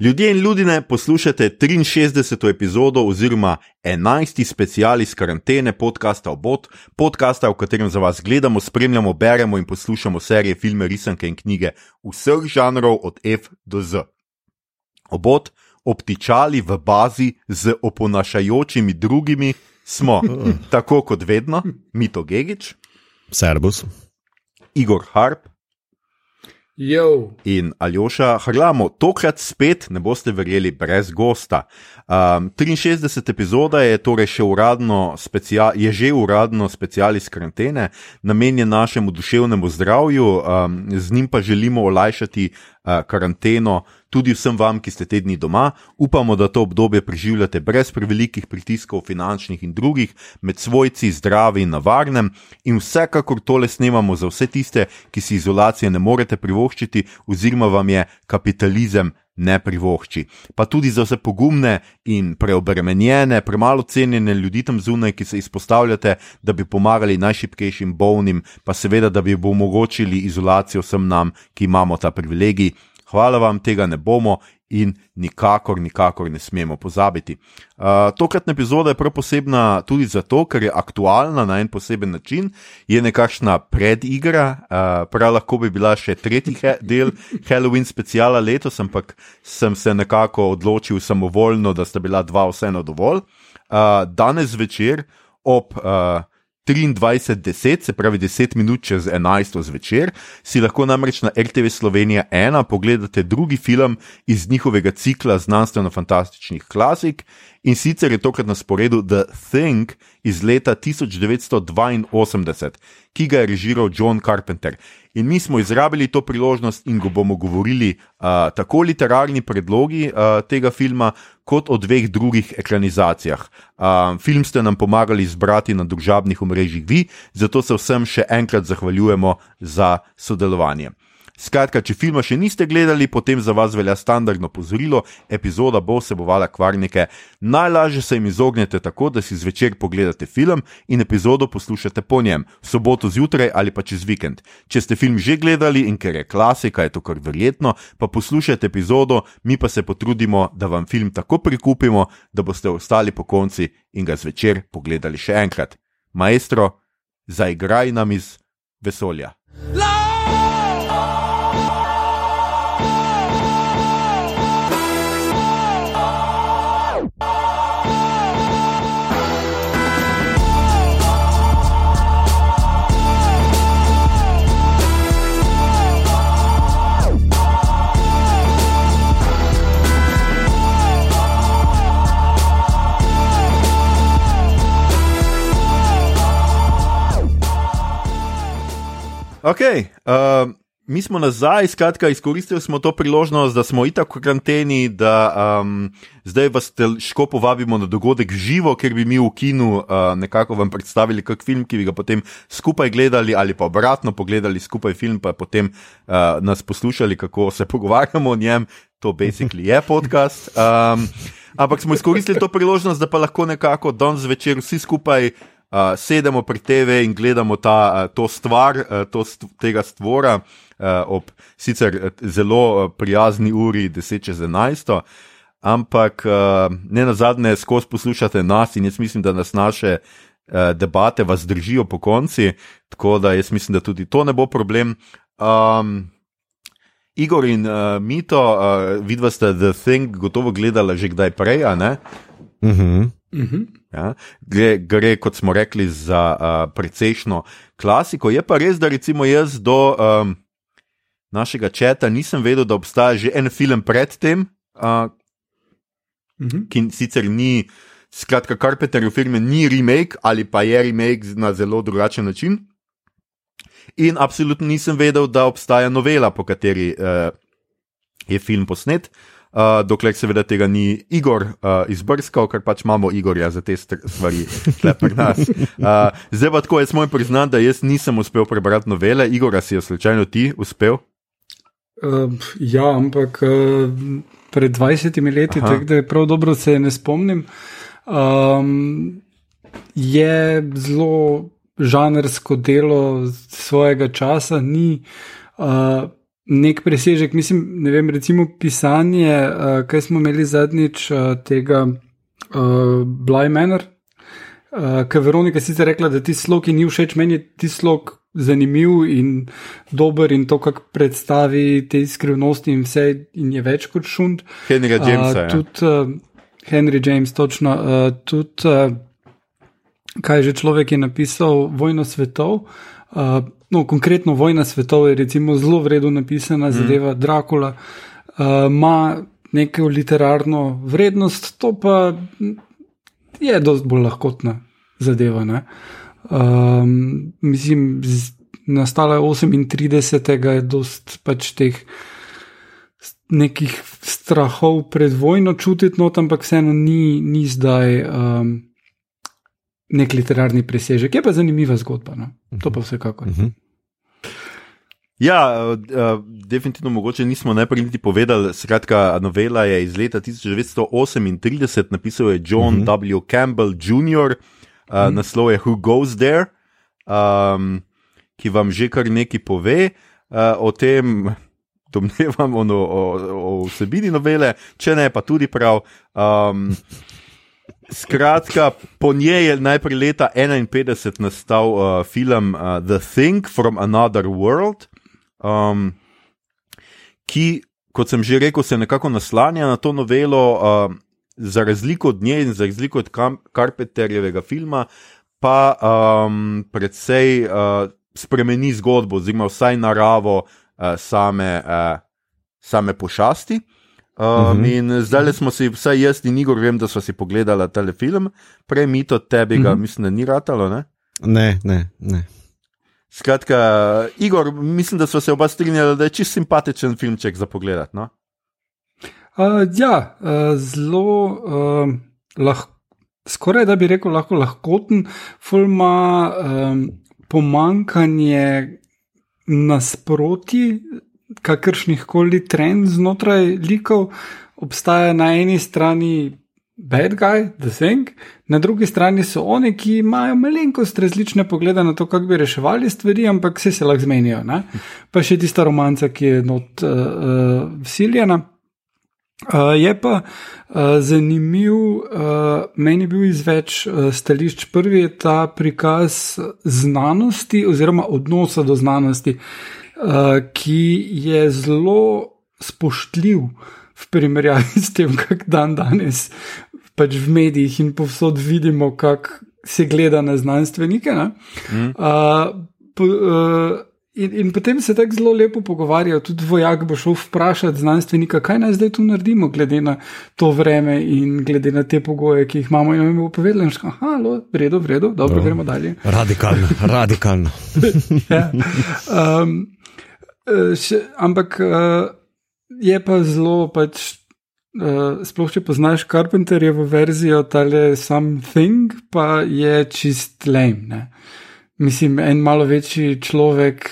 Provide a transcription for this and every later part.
Ljudje in ljudje, poslušate 63. epizodo oziroma 11. special iz karantene podcasta Obot, podcasta, v katerem za vas gledamo, spremljamo, beremo in poslušamo serije, filme, risanke in knjige vseh žanrov od F do Z. Obot, obtičali v bazi z oponašajočimi drugimi, smo tako kot vedno, Mito Gigič, Servus, Igor Harp. Jo. In Aljoša, hrlamo, tokrat spet ne boste verjeli, brez gosta. Um, 63 epizoda je torej še uradno, specia, je že uradno special iz karantene, namenjen našemu duševnemu zdravju, um, z njim pa želimo olajšati karanteno tudi vsem vam, ki ste te dni doma. Upamo, da to obdobje preživljate brez prevelikih pritiskov, finančnih in drugih, med svojci, zdravi in na varnem. In vsekakor tole snemamo za vse tiste, ki si izolacije ne morete privoščiti, oziroma vam je kapitalizem. Ne privošči. Pa tudi za vse pogumne in preobremenjene, premalo cenjene ljudi tam zunaj, ki se izpostavljate, da bi pomagali najšipkejšim bolnim, pa seveda, da bi omogočili izolacijo vsem nam, ki imamo ta privilegij hvala vam, tega ne bomo in nikakor, nikakor ne smemo pozabiti. Uh, tokratna epizoda je prav posebna tudi zato, ker je aktualna na en poseben način, je nekakšna predigra, uh, prav lahko bi bila še tretji he del Halloween speciala letos, ampak sem se nekako odločil samovoljno, da sta bila dva vseeno dovolj. Uh, danes večer ob. Uh, 23:10, se pravi 10 minut čez 11 zvečer, si lahko namreč na RTV Slovenija 1 pogledate drugi film iz njihovega cikla znanstveno-fantastičnih klasik in sicer je tokrat na sporedu The Thing iz leta 1982, ki ga je režiral John Carpenter. In mi smo izrabili to priložnost in go bomo govorili uh, tako o literarni predlogi uh, tega filma, kot o dveh drugih ekranizacijah. Uh, film ste nam pomagali izbrati na družabnih omrežjih vi, zato se vsem še enkrat zahvaljujemo za sodelovanje. Skratka, če filma še niste gledali, potem za vas velja standardno pozorilo, epizoda bo vsebovala kvarnike. Najlažje se jim izognete tako, da si zvečer pogledate film in epizodo poslušate po njem, v soboto zjutraj ali pa čez vikend. Če ste film že gledali in ker je klasika, je to kar verjetno, pa poslušajte epizodo, mi pa se potrudimo, da vam film tako prikupimo, da boste ostali po konci in ga zvečer pogledali še enkrat. Maestro, zaigraj nam iz vesolja. La! Ok, uh, mi smo nazaj, skratka, izkoristili smo to priložnost, da smo itak v karanteni, da um, zdaj vas težko povabimo na dogodek živo, ker bi mi v kinu uh, nekako vam predstavili kak film, ki bi ga potem skupaj gledali ali pa obratno pogledali skupaj film, pa potem uh, nas poslušali, kako se pogovarjamo o njem. To basically je podcast. Um, ampak smo izkoristili to priložnost, da pa lahko nekako danes zvečer vsi skupaj uh, sedemo pri TV in gledamo ta, uh, to stvar, uh, to st tega stvora uh, ob sicer zelo prijazni uri 10 čez 11. Ampak uh, ne na zadnje, skozi poslušate nas in jaz mislim, da nas naše uh, debate vas držijo po konci, tako da jaz mislim, da tudi to ne bo problem. Um, Igor in uh, Mito, uh, vidva ste The Thing gotovo gledali že kdaj prej, a ne? Mhm. Mm Mhm. Ja, gre, gre, kot smo rekli, za uh, precejšno klasiko. Je pa res, da recimo jaz do um, našega četa nisem vedel, da obstaja že en film predtem, uh, mhm. ki sicer ni, skratka, Carpenterjev film ni remake ali pa je remake na zelo drugačen način. In absolutno nisem vedel, da obstaja novela, po kateri uh, je film posnet. Uh, dokler seveda tega ni Igor uh, izbrskal, ker pač imamo Igorja za te stvari, pri nas. Uh, zdaj pa tako, jaz moram priznati, da jaz nisem uspel prebrati novele, Igor, si jo slučajno ti uspel? Uh, ja, ampak uh, pred 20 leti, tako da prav dobro se ne spomnim. Um, je zelo žanrsko delo svojega časa, ni uh, nek presežek. Mislim, ne vem, recimo pisanje, uh, kaj smo imeli zadnjič uh, tega uh, Bly Manor. Uh, Ker Veronika sicer rekla, da ti slog ni všeč, meni je ti slog zanimiv in dober in to, kako predstavi te skrivnosti in vse, in je več kot šund. Henry James. Uh, tudi uh, Henry James, točno. Uh, tudi, uh, kaj že človek je napisal, Vojno svetov. Uh, no, konkretno Vojna svetov je recimo zelo vredno napisana, zadeva mm. Drakula, ima uh, neko literarno vrednost, to pa je dosti bolj lahkotna zadeva. Um, mislim, z, nastala je 38. je dost pač teh. Nekih strahov pred vojno čutiti, no, ampak vseeno ni, ni zdaj um, nek literarni presežek. Je pa zanimiva zgodba. No? To pa vsekakor. Uh Mhm. -huh. Ja, uh, definitivno mogoče nismo najprej niti povedali. Skratka, novela je iz leta 1938, napisal je John uh -huh. W. Campbell Jr., uh, uh -huh. naslov je Who Goes There, um, ki vam že kar nekaj pove uh, o tem. Domnevam o, o, o vsebini novele, če ne, pa tudi prav. Um, Skratka, po njej je najprej leta 1951 nastal uh, film uh, The Thing from Another World, um, ki, kot sem že rekel, se nekako naslanja na to novelo, uh, za razliko od nje in za razliko od Carpenterjevega filma, pa um, predvsej uh, spremeni zgodbo, oziroma vsaj naravo uh, same, uh, same pošasti. Um, uh -huh. In zdaj smo si, vsaj jaz in Igor, vem, da smo si pogledali ta film, prej mi to tebi, ga uh -huh. mislim, da ni ratalo. Ne? Ne, ne, ne. Skratka, Igor, mislim, da smo se oba strinjali, da je čist simpatičen filmček za pogled. No? Uh, ja, uh, zelo uh, lahko, skoraj da bi rekel, lahko lahkoten, fulma um, pomankanje nasproti kakršnih koli trend znotraj likov, obstaja na eni strani bad guy, the thing, na drugi strani so oni, ki imajo malenkost različne poglede na to, kako bi reševali stvari, ampak vse se lahko zmenijo. Ne? Pa še tista romanca, ki je not uh, uh, vsiljena. Uh, je pa uh, zanimiv, uh, meni je bil iz več uh, stališč. Prvi je ta prikaz znanosti oziroma odnosa do znanosti, ki je zelo spoštljiv v primerjavi s tem, kar dan danes pač v medijih in povsod vidimo, kako se gleda na znanstvenike. Mm. Uh, po, uh, In, in potem se tako zelo lepo pogovarjajo, tudi vojak bo šel vprašati znanstvenika, kaj naj zdaj tu naredimo, glede na to vreme in glede na te pogoje, ki jih imamo. In jim bo povedal, da je v redu, v redu, dobro, gremo dalje. Radikalno, radikalno. ja. um, še, ampak uh, je pa zelo, pač, uh, sploh če poznaš Carpenterjevo verzijo, tale something, pa je čist lame. Mislim, en malo večji človek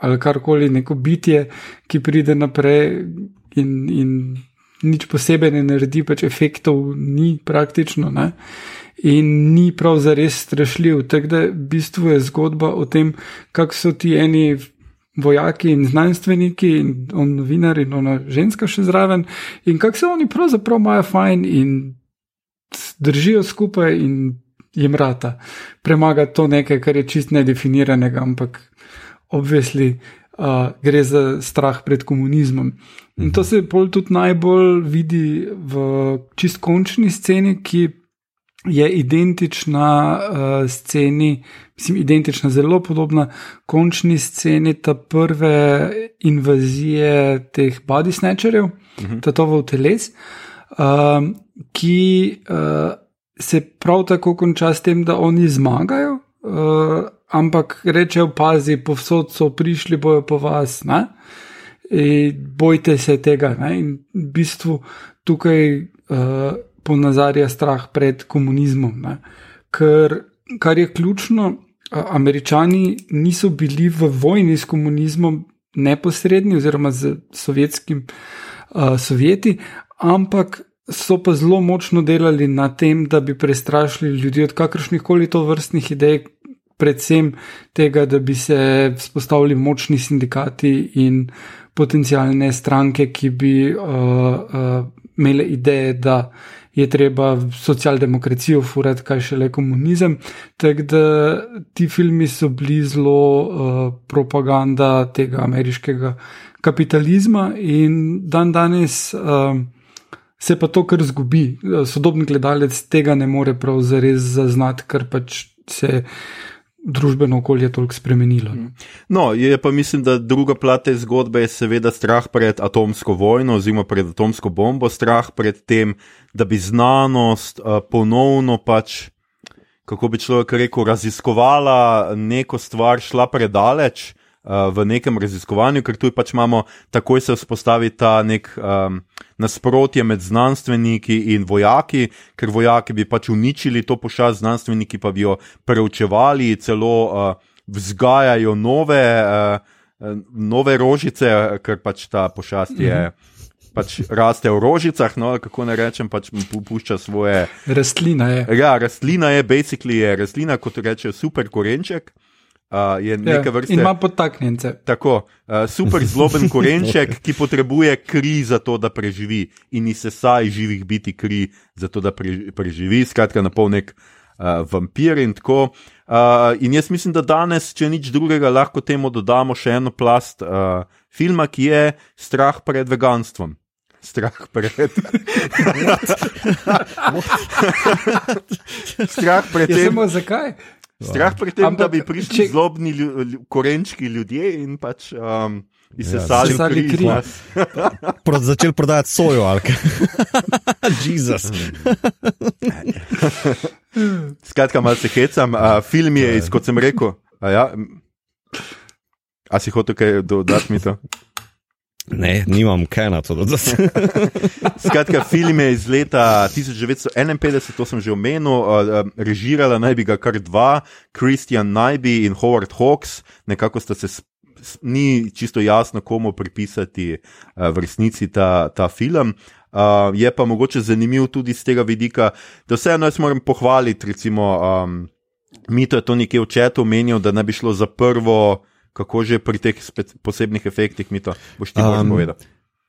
ali karkoli, neko bitje, ki pride naprej in, in nič posebej ne naredi, pač efektov ni praktično. Ne? In ni prav za res strašljiv. Tako da v bistvu je zgodba o tem, kako so ti eni vojaki in znanstveniki, in on novinar in ona ženska še zraven, in kako se oni pravzaprav imajo fajn in držijo skupaj in jim rata. Premagati to nekaj, kar je čist nedefiniranega, ampak obvesli uh, gre za strah pred komunizmom. In to se bolj tudi najbolj vidi v čist končni sceni, ki je identična uh, sceni, mislim, identična, zelo podobna končni sceni ta prve invazije teh body snatcherjev, uh -huh. tatovov teles, uh, ki uh, se prav tako konča s tem, da oni zmagajo. Uh, ampak rečejo, pazi, povsod so prišli, bojo po vas, ne? In bojte se tega. Ne? In v bistvu tukaj uh, ponazarja strah pred komunizmom. Ne? Ker, kar je ključno, američani niso bili v vojni s komunizmom neposredni, oziroma z sovjetskim uh, sovjeti, ampak. So pa zelo močno delali na tem, da bi prestrašili ljudi od kakršnih koli to vrstnih idej, predvsem tega, da bi se vzpostavili močni sindikati in potencijalne stranke, ki bi uh, uh, imele ideje, da je treba socialdemokracijo furati, kaj šele komunizem. Tako da ti filmi so bili zelo uh, propaganda tega ameriškega kapitalizma in dan danes. Uh, Se pa to kar zgubi. Sodobni gledalec tega ne more prav zares zaznati, ker pač se družbeno okolje toliko spremenilo. Mm. No, je pa mislim, da druga plat te zgodbe je seveda strah pred atomsko vojno oziroma pred atomsko bombo, strah pred tem, da bi znanost uh, ponovno pač, kako bi človek rekel, raziskovala neko stvar, šla predaleč uh, v nekem raziskovanju, ker tu pač imamo, takoj se vzpostavi ta nek um, nasprotje med znanstveniki in vojaki, ker vojaki bi pač uničili to pošast, znanstveniki pa bi jo preučevali, celo uh, vzgajajo nove, uh, nove rožice, ker pač ta pošast je. Mm -hmm. Pač raste v rožicah, no, kako ne rečem, pač pušča svoje. Rastlina je. Ja, rastlina je, basically je rastlina, kot rečejo, super korenček. Uh, je neka ja, vrsta. Ima podtaknjence. Tako, uh, super zloben korenček, ki potrebuje kri za to, da preživi, in izsesaj živih biti kri za to, da preživi, skratka, na pol nek uh, vampir in tako. Uh, in jaz mislim, da danes, če nič drugega, lahko temu dodamo še eno plast uh, filma, ki je strah pred veganstvom. Strah pred. strah pred tem. Ja, zakaj? Strah pred tem, Ampak, da bi prišli če... zlobni lju, korenčki ljudje in pač. Um, In se sali ja, kri. Pro, začel prodajati sojo, ali kaj. Jezus. Skratka, malo se hecam. Uh, film je, iz, kot sem rekel. A, ja? a si hotel kaj dodati mi to? Ne, nimam kaj na to. Skratka, film je iz leta 1951, to sem že omenil, režirala naj bi ga kar dva, Christian Najbi in Howard Hawks, nekako sta se. Ni čisto jasno, komu pripisati uh, v resnici ta, ta film. Je pa mogoče zanimiv tudi z tega vidika, da vseeno jaz moram pohvaliti, recimo, um, mi to je to nekje v četu omenil, da ne bi šlo za prvo kako že pri teh posebnih efektih mi to boš ti um, povedal.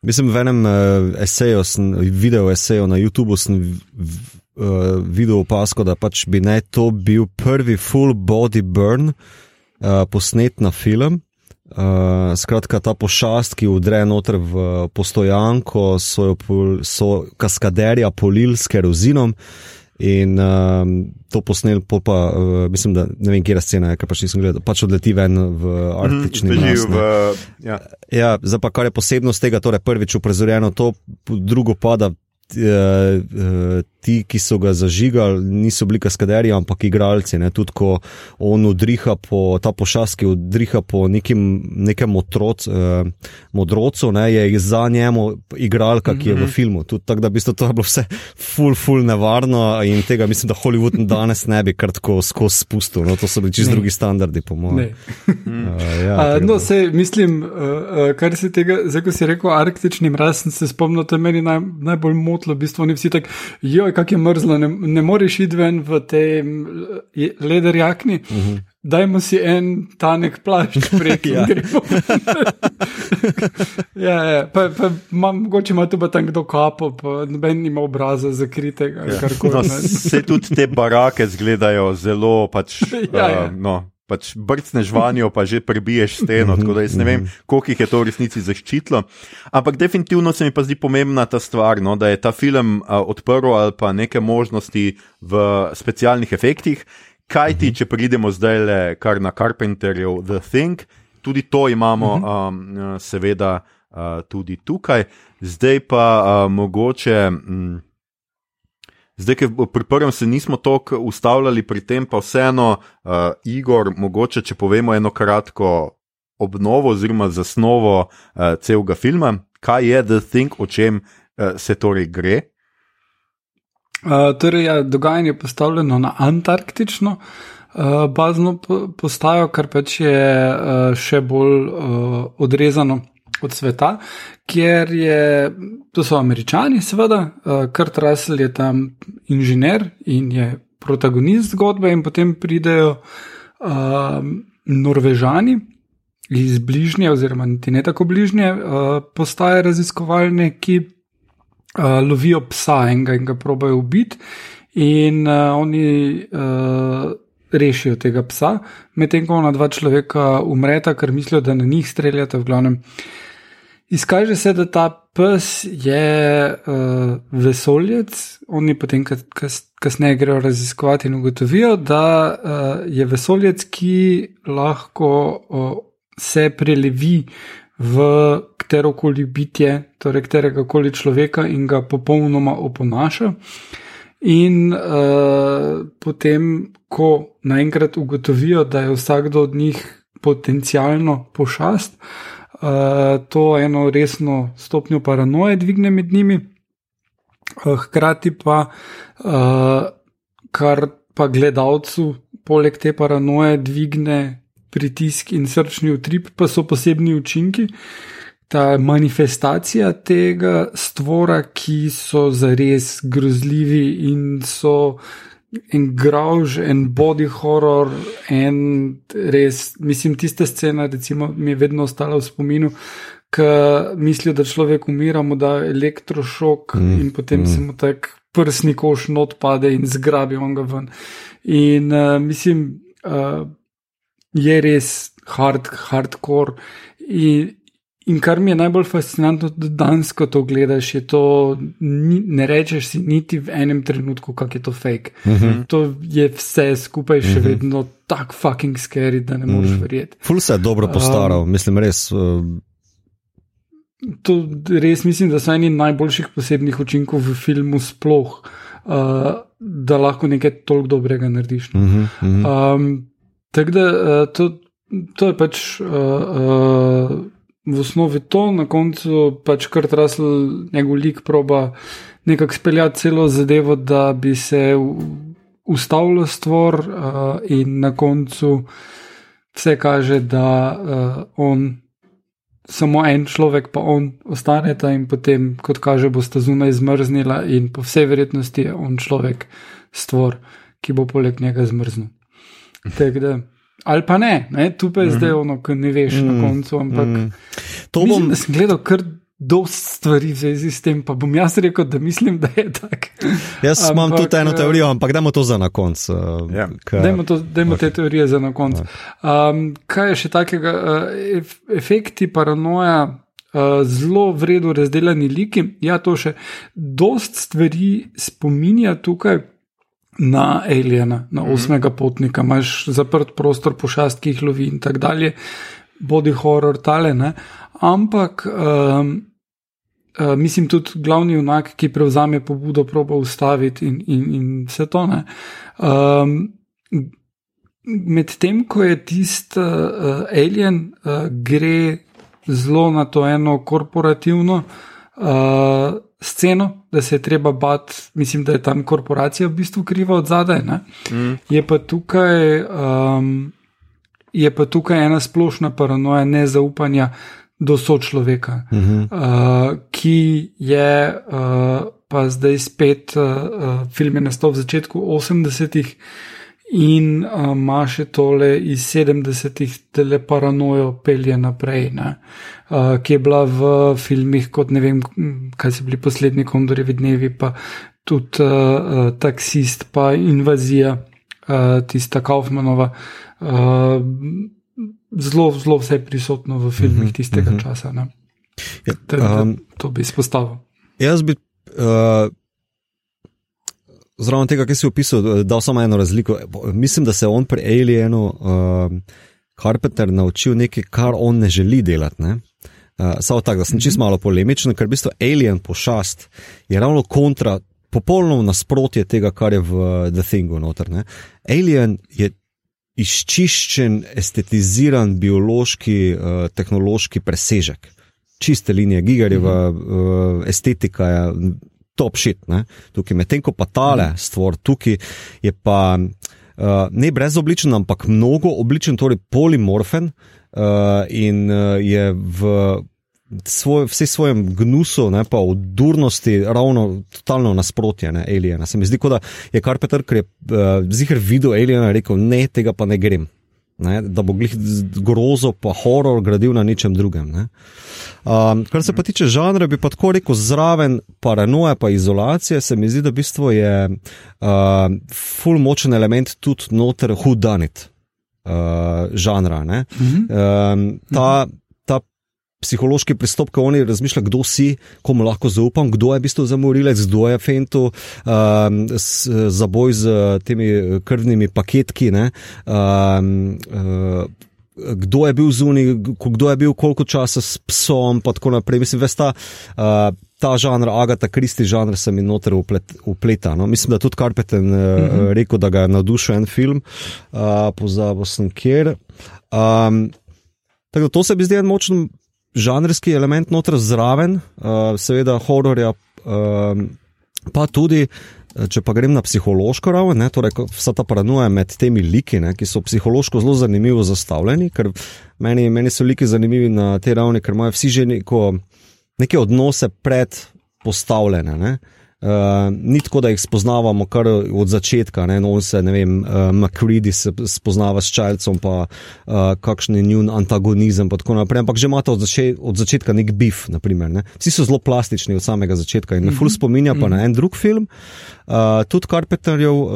Mislim, v enem uh, eseju, sem, video eseju na YouTubu, sem v, v, uh, videl opasko, da pač bi naj to bil prvi full body burn uh, posnet na film. Uh, skratka, ta pošast, ki udre noter v postojanko, so, so kaskaderja polil s kerozinom. In um, to posnel, pa uh, mislim, da ne vem, kje je scena, ker pač nisem gledal, pač odleti ven v arktični mm, mrak. Ja. ja, zdaj pa kar je posebnost tega, torej prvič uprizorjeno, to drugo pa da Eh, eh, ti, ki so ga zažigali, niso bili kaskaderji, ampak igralci. Ne? Tudi ko on udriha po ta pošast, ki udriha po nekim, nekem otroc, eh, modrocu, ne? je za njemu igralka, ki je v mhm. filmu. Tudi tako, da bi to bilo vse full, full nevarno in tega mislim, da Hollywood danes ne bi kar tako skozi spustil. No? To so bili čist drugi standardi, po mojem. Uh, ja, uh, no, se, mislim, uh, kar se tega, zdaj ko si rekel, arktični mraz, se spomnim, da je meni naj, najbolj motlo, v bistvu oni vsi tako, joj, kako je mrzlo, ne, ne moreš iti ven v tej lederjakni. Uh mhm. -huh. Dajmo si en tanek plašč prek ja. ja, ja. Pa, pa, ma, mogoče ima tu pa tam kdo kapo, pa noben ima obraza zakritega. Ja. No, se tudi te barake zgledajo zelo pač. ja, ja. Uh, no pač brcneš vanjo, pa že prebiješ steno. Tako da jaz ne vem, koliko jih je to v resnici zaščitilo. Ampak definitivno se mi pa zdi pomembna ta stvar, no, da je ta film uh, odprl ali pa neke možnosti v specialnih efektih. Kaj ti, če pridemo zdaj le kar na Carpenterjev The Thing, tudi to imamo, um, seveda, uh, tudi tukaj. Zdaj pa uh, mogoče. Um, Zdaj, ki pri prvem se nismo tako ustavljali, pri tem pa vseeno, uh, Igor, mogoče če povemo eno kratko obnovo oziroma zasnovo uh, celega filma, kaj je The Thing, o čem uh, se torej gre. Uh, torej, ja, dogajanje je postavljeno na antarktično uh, bazno postajo, kar pač je uh, še bolj uh, odrezano od sveta, kjer je, to so američani, seveda, uh, Kurt Russell je tam inženir in je protagonist zgodbe, in potem pridejo uh, norvežani iz bližnje, oziroma niti ne tako bližnje, uh, postaje raziskovalne, ki uh, lovijo psa enega in ga probajo ubiti, in uh, oni uh, rešijo tega psa, medtem ko ona dva človeka umreta, ker mislijo, da na njih streljata v glavnem. Izkaže se, da ta pes je uh, vesoljec, oni potem kas, kasneje grejo raziskovati in ugotovijo, da uh, je vesoljec, ki lahko uh, se prelevi v katerokoli bitje, torej katerega koli človeka in ga popolnoma oponaša. In uh, potem, ko naenkrat ugotovijo, da je vsakdo od njih potencialno pošast, uh, uh, to eno resno stopnjo paranoje dvigne med njimi, uh, hkrati pa, uh, kar pa gledalcu, poleg te paranoje, dvigne pritisk in srčni utrip, pa so posebni učinki. Ta manifestacija tega stvora, ki so zares grozljivi in so en grauž, en body horror, en res, mislim, tiste scene, recimo, mi je vedno ostala v spominu, ki mislijo, da človek umira, mu da elektrošok mm, in potem mm. se mu tak prsni koš not pade in zgrabi on ga ven. In uh, mislim, uh, je res hard, hardcore. In, In kar mi je najbolj fascinantno, da danes, ko to gledaš, je to, ni, ne rečeš si niti v enem trenutku, kako je to fake. Uh mhm. -huh. To je vse skupaj še uh mhm. -huh. vedno tako fucking scary, da ne moreš uh mhm. -huh. verjeti. Ful se je dobro postaral, um, mislim, res. Uh... To res mislim, da so eni najboljših posebnih učinkov v filmu sploh, uh, da lahko nekaj toliko dobrega narediš. Uh -huh. um, Tako da uh, to, to je pač. Uh, uh, v osnovi to, na koncu pač kar trasl njegov lik proba nekako speljati celo zadevo, da bi se ustavilo stvor uh, in na koncu vse kaže, da uh, on. Samo en človek, pa on ostane tam, in potem, kot kaže, bo sta zunaj zmrznila, in po vsej verjetnosti je on človek, stvor, ki bo poleg njega zmrznil. Tako Ali pa ne, ne? tu pa je mm -hmm. zdaj ono, ki ne veš mm -hmm. na koncu. Ampak mm -hmm. to bom mislim, sem gledal kar dosti stvari v zvezi s tem, pa bom jaz rekel, da mislim, da je tako. Jaz ampak, imam tudi eno teorijo, ampak dajmo to za na konec. Uh, yeah. Ja. Dajmo, dajmo okay. te teorije za na konec. Um, kaj je še takega? Uh, efekti paranoja. Uh, zelo vredno razdeljeni liki. Ja, to še dost stvari spominja tukaj, na Aliena, na mhm. osmega potnika, imaš zaprt prostor, pošast, ki jih lovi in tako dalje, bodi horror, tale. Ne? Ampak, um, uh, mislim, tudi glavni unak, ki prevzame pobudo, proba ustaviti in, in, in vse to. Um, Medtem ko je tisti uh, alien, uh, gre zelo na to eno korporativno uh, sceno, da se je treba bati, mislim, da je tam korporacija v bistvu kriva od zadaj. Mm. Je, pa tukaj, um, je pa tukaj ena splošna paranoja nezaupanja do sočloveka, mm -hmm. uh, ki je uh, pa zdaj spet, uh, uh, film je nastal v začetku 80-ih. In ima uh, še tole iz 70-ih, tele paranojo pelje naprej. Uh, uh, ki je bila v filmih, kot ne vem, kaj so bili poslednji kondorjevi dnevi, pa tudi uh, taksist, pa invazija, uh, tista Kaufmanova. Uh, zelo, zelo vse prisotno v filmih mhm, tistega uh mhm. -huh. časa. Ja, um, to bi izpostavil. Jaz bi. Uh... Zraven tega, ki si opisal, da je samo eno razliko. Mislim, da se je on pri Alienu, uh, Carpenter, naučil nekaj, kar on ne želi delati. Ne? Uh, Samo tako, da sem čist malo polemičen, ker v bistvu alien pošast je ravno kontra, popolnoma nasprotje tega, kar je v The Thingu noter. Ne? Alien je izčiščen, estetiziran, biološki, uh, tehnološki presežek. Čiste linije, gigarjeva uh, estetika je top shit. Ne? Tukaj medtem ko pa tale stvar, tukaj je pa. Uh, ne brezobličen, ampak mnogo obličen, torej polimorfen, uh, in uh, je v svoj, vse svojem gnusu, ne pa v durnosti, ravno totalno nasprotje, ne Aliena. Se mi zdi, da je kar Petr, ker je uh, zihar videl Aliena, rekel: Ne, tega pa ne grem. Ne, da bo glih grozo pa horor gradil na ničem drugem. Um, kar se pa tiče žanra, bi pa tako rekel zraven paranoja pa izolacije, se mi zdi, da v bistvu je uh, full močen element tudi noter hudanit uh, žanra. Um, ta, ta psihološki pristop, ko oni razmišljajo, kdo si, komu lahko zaupam, kdo je v bistvu zamorilec, kdo je fentu um, za boj z temi krvnimi paketki. Um, uh, Kdo je bil zunaj, kdo je bil koliko časa s psom, in tako naprej. Mislim, veš, ta, uh, ta žanr, Agata, Kristi žanr, se mi noter upleta. No? Mislim, da tudi Karpeten uh, mm -hmm. rekel, da ga je navdušil en film, uh, pozabil sem kjer. Um, tako da to se mi zdi en močen žanrski element noter zraven, uh, seveda hororja, uh, pa tudi. Če pa grem na psihološko raven, torej vsa ta paranoja med temi liki, ne, ki so psihološko zelo zanimivo zastavljeni, ker meni, meni so liki zanimivi na tej ravni, ker imajo vsi že neko, neke odnose predpostavljene. Ne. Uh, ni tako, da jih spoznavamo kar od začetka, ne, no, se, ne vem, uh, McCready se spoznava s čajcem, pa uh, kakšen je njun antagonizem, pa tako naprej, ampak že imate od, začet, od začetka nek bif, naprimer, ne. Vsi so zelo plastični od samega začetka in me mm -hmm. ful spominja pa mm -hmm. na en drug film, uh, tudi Carpenterjev uh,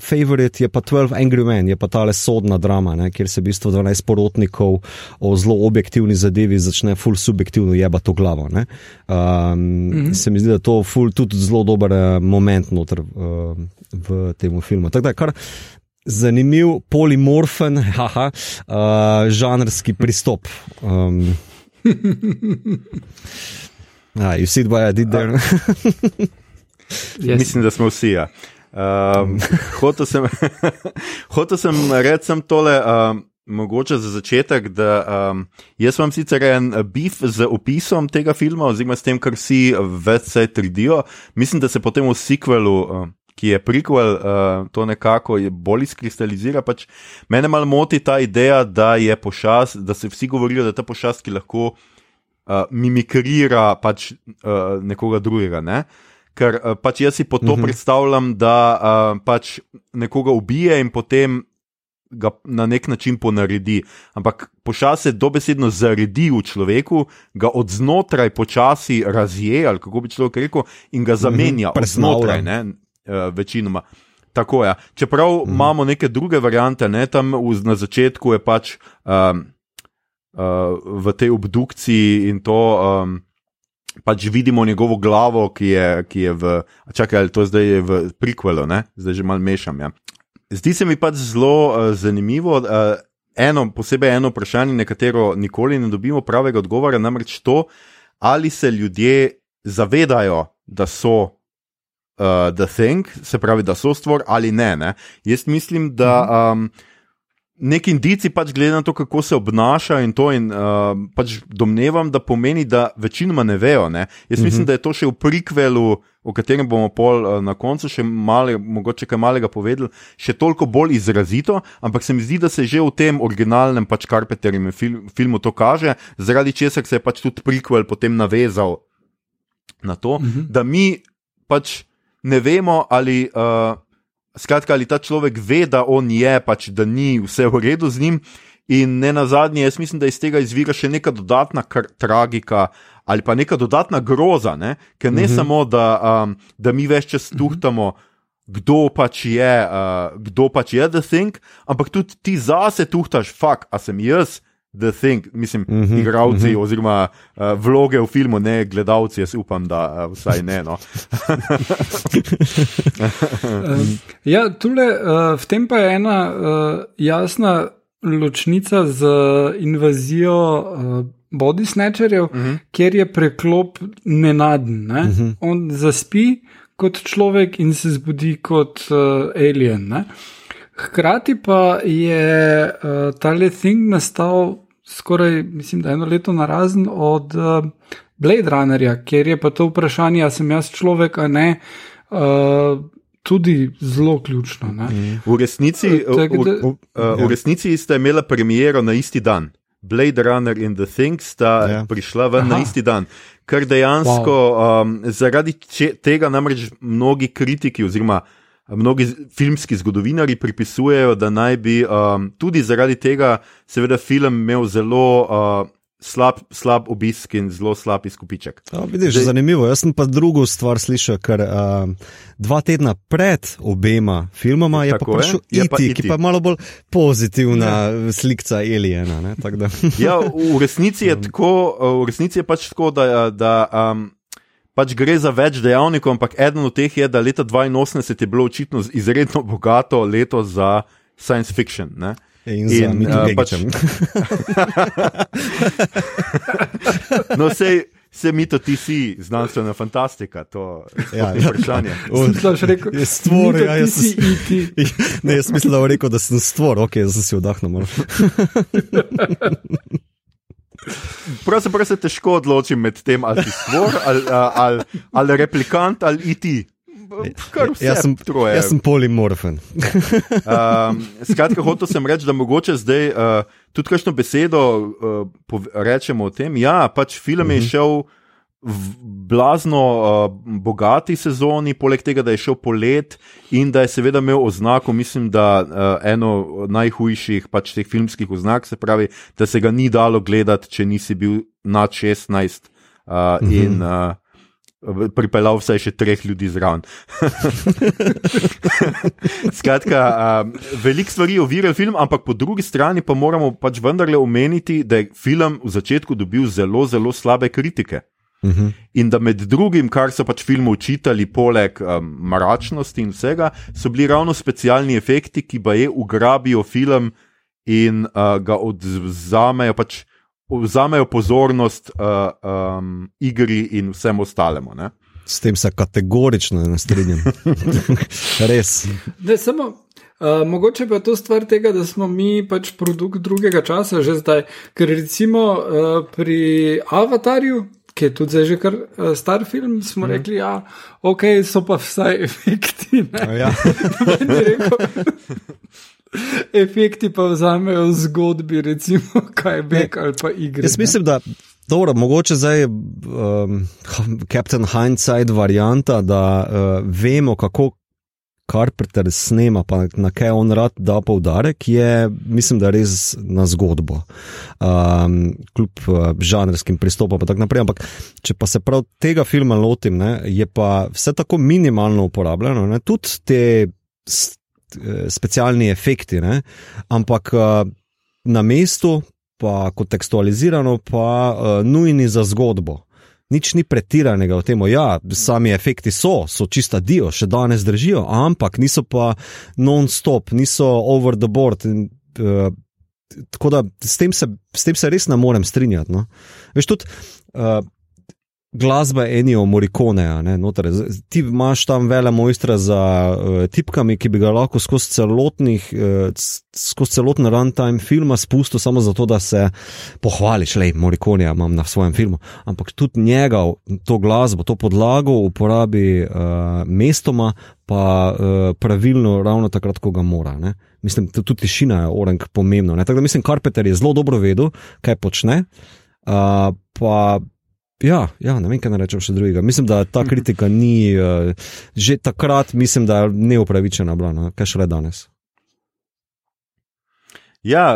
favorite je pa 12 Angry Men, je pa tale sodna drama, ne, kjer se v bistvu 12 porotnikov o zelo objektivni zadevi začne ful subjektivno jebati v glavo. Um, mm -hmm. Se mi zdi, da to ful tudi zelo dober eh, moment noter, uh, v tem filmu. Tako da je kar zanimiv, polimorfen, haha, uh, žanrski pristop. Um, Ah, you see what I did there? yes. Mislim, da smo vsi. Ja. Um, hotel sem, hotel sem reči tole. Um, Mogoče za začetek, da um, jaz imam sicer en bif z opisom tega filma, oziroma s tem, kar si več se trdijo. Mislim, da se potem v sequelu, uh, ki je prequel, uh, to nekako bolj izkristalizira. Pač mene malo moti ta ideja, da je pošast, da se vsi govorijo, da je ta pošast, ki lahko uh, mimikrira pač, uh, nekoga drugega. Ne? Ker uh, pač jaz si po to uh mhm. -huh. predstavljam, da uh, pač nekoga ubije in potem ga na nek način ponaredi. Ampak pošast se dobesedno zaredi v človeku, ga od znotraj počasi razje, ali kako bi človek rekel, in ga zamenja uh -huh. znotraj, ne, uh, večinoma. Tako je. Ja. Čeprav mhm. -huh. imamo neke druge variante, ne, tam v, na začetku je pač um, uh, v tej obdukciji in to. Um, Pač vidimo njegovo glavo, ki je, ki je v. Čakaj, ali to zdaj je v prikvelu, zdaj že malo mešam. Ja. Zdi se mi pač zelo uh, zanimivo. Uh, eno, posebej eno vprašanje, na katero nikoli ne dobimo pravega odgovora, namreč to, ali se ljudje zavedajo, da so uh, the thing, se pravi, da so stvar ali ne. ne? Jaz mislim, da. Um, Neki indici, pač glede na to, kako se obnaša, in to, in uh, pač domnevam, da pomeni, da večinoma ne vejo. Ne? Jaz mislim, uh mhm. -huh. da je to še v prikvelu, o katerem bomo pol uh, na koncu še male, mogoče kaj malega povedali, še toliko bolj izrazito, ampak se mi zdi, da se že v tem originalnem pač Carpeterjem fil filmu to kaže, zaradi česar se je pač tudi prikvel potem navezal na to, mhm. -huh. da mi pač ne vemo ali. Uh, Skratka, ali ta človek ve, da on je, pač, da ni vse v redu z njim, in ne na zadnje, jaz mislim, da iz tega izvira še neka dodatna tragika, uh, ali pa neka dodatna groza, ne? ker ne mm -hmm. samo, da, um, da mi več čas tuhtamo. Kdo pač je, uh, kdo pač je the thing, ampak tudi ti zase tuhtaš, fuk, a sem jaz the thing, mislim, mm -hmm, igravci mm -hmm. oziroma uh, vloge v filmu, ne gledalci, jaz upam, da uh, vsaj ne. No. um, ja, tule, uh, v tem pa je ena uh, jasna ločnica z invazijo. Uh, body snatcherjev, uh mhm. -huh. kjer je preklop nenaden. Ne? Uh mhm. -huh. On zaspi kot človek in se zbudi kot uh, alien. Ne? Hkrati pa je uh, ta le thing nastal skoraj, mislim, da eno leto na razen od uh, Blade Runnerja, kjer je pa to vprašanje, ali sem jaz človek ali ne. Uh, Tudi zelo ključno. Mhm. V resnici, v, v, v resnici ste imeli premiero na isti dan. Blade Runner in The Things sta yeah. Ja. prišla ven na isti dan. Ker dejansko wow. um, zaradi če, tega namreč mnogi kritiki oziroma mnogi filmski zgodovinari pripisujejo, da naj bi um, tudi zaradi tega, seveda, film imel zelo. Uh, slab, slab obisk in zelo slab izkupiček. Ja, vidiš, Zdaj, zanimivo. Jaz sem pa drugo stvar slišal, ker uh, dva tedna pred obema filmoma je pa prišel Iti, e ki pa je malo bolj pozitivna ja. slika Elijana. ja, v resnici je tako, v resnici je pač tako, da. da um, Pač gre za več dejavnikov, ampak eden od teh je, da leta 82 je bilo očitno izredno bogato leto za science fiction. Ne? In za mi uh, pač... no, sej, se mi to ti si, znanstvena fantastika, to ja, je vprašanje. Slišiš, rekel je stvor, ja, jaz sem ti. Ne, jaz mislim, da je rekel, da sem stvor, ok, zdaj si vdahnil. Pravzaprav se težko odločim med tem, ali si stvor, ali, ali, ali replikant, ali iti. Jaz sem, jaz sem polimorfen. um, skratka, hotel sem reči, da mogoče zdaj uh, tudi kakšno besedo uh, rečemo o tem. Ja, pač film je mhm. šel blazno uh, bogati sezoni, poleg tega, da je šel polet in da je seveda imel oznako, mislim, da uh, eno najhujših pač teh filmskih oznak, se pravi, da se ga ni dalo gledati, če nisi bil nad 16. Uh, mhm. in, uh, pripeljal vsaj še treh ljudi zraven. Skratka, um, veliko stvari ovirajo film, ampak po drugi strani pa moramo pač vendarle omeniti, da je film v začetku dobil zelo, zelo slabe kritike. Uh mhm. -huh. In da med drugim, kar so pač filmu učitali, poleg um, mračnosti in vsega, so bili ravno specialni efekti, ki pa je ugrabijo film in uh, ga odzamejo pač vzamejo pozornost uh, um, igri in vsem ostalemu. Ne? S tem se kategorično ne strinjam. Res. Ne, samo, uh, mogoče pa je to stvar tega, da smo mi pač produkt drugega časa, že zdaj. Ker recimo uh, pri Avatarju, ki je tudi zdaj že kar uh, star film, smo mm. rekli, da ja, okay, so pa vsaj efekti. Ja. efekti pa vzamejo v zgodbi, recimo, kaj je bek ali pa igre. Jaz mislim, da. Dobro, mogoče zdaj je um, Captain Hindsight varianta, da uh, vemo, kako Carpenter snema, pa na kaj on rad da poudarek, je, mislim, da res na zgodbo, um, kljub uh, žanrskim pristopom in tako naprej. Ampak, če pa se prav tega filma lotim, ne, je pa vse tako minimalno uporabljeno, ne, tudi te Eh, specialni efekti, ne? ampak eh, na mestu, pa kontekstualizirano, pa uh, nujni za zgodbo. Nič ni pretiranega v tem, ja, sami efekti so, so čista dio, še danes držijo, ampak niso pa non-stop, niso over the board. In, uh, tako da s tem, se, s tem se res ne morem strinjati. No? Veš, tudi, uh, glasba Enijo Morikoneja. Ti imaš tam vele mojstra za uh, tipkami, ki bi ga lahko skozi, celotnih, uh, skozi celoten runtime filma spustil samo zato, da se pohvališ, le Morikoneja imam na svojem filmu. Ampak tudi njega, to glasbo, to podlago uporabi uh, mestoma, pa uh, pravilno, ravno takrat, ko ga mora. Ne? Mislim, tudi tišina je orang pomembna. Tako da mislim, Karpeter je zelo dobro vedel, kaj počne. Uh, pa Ja, ja, ne vem, kaj rečem še drugega. Mislim, da ta kritika ni, uh, že takrat, mislim, da je neupravičena bila, no? kaj šele danes. Ja,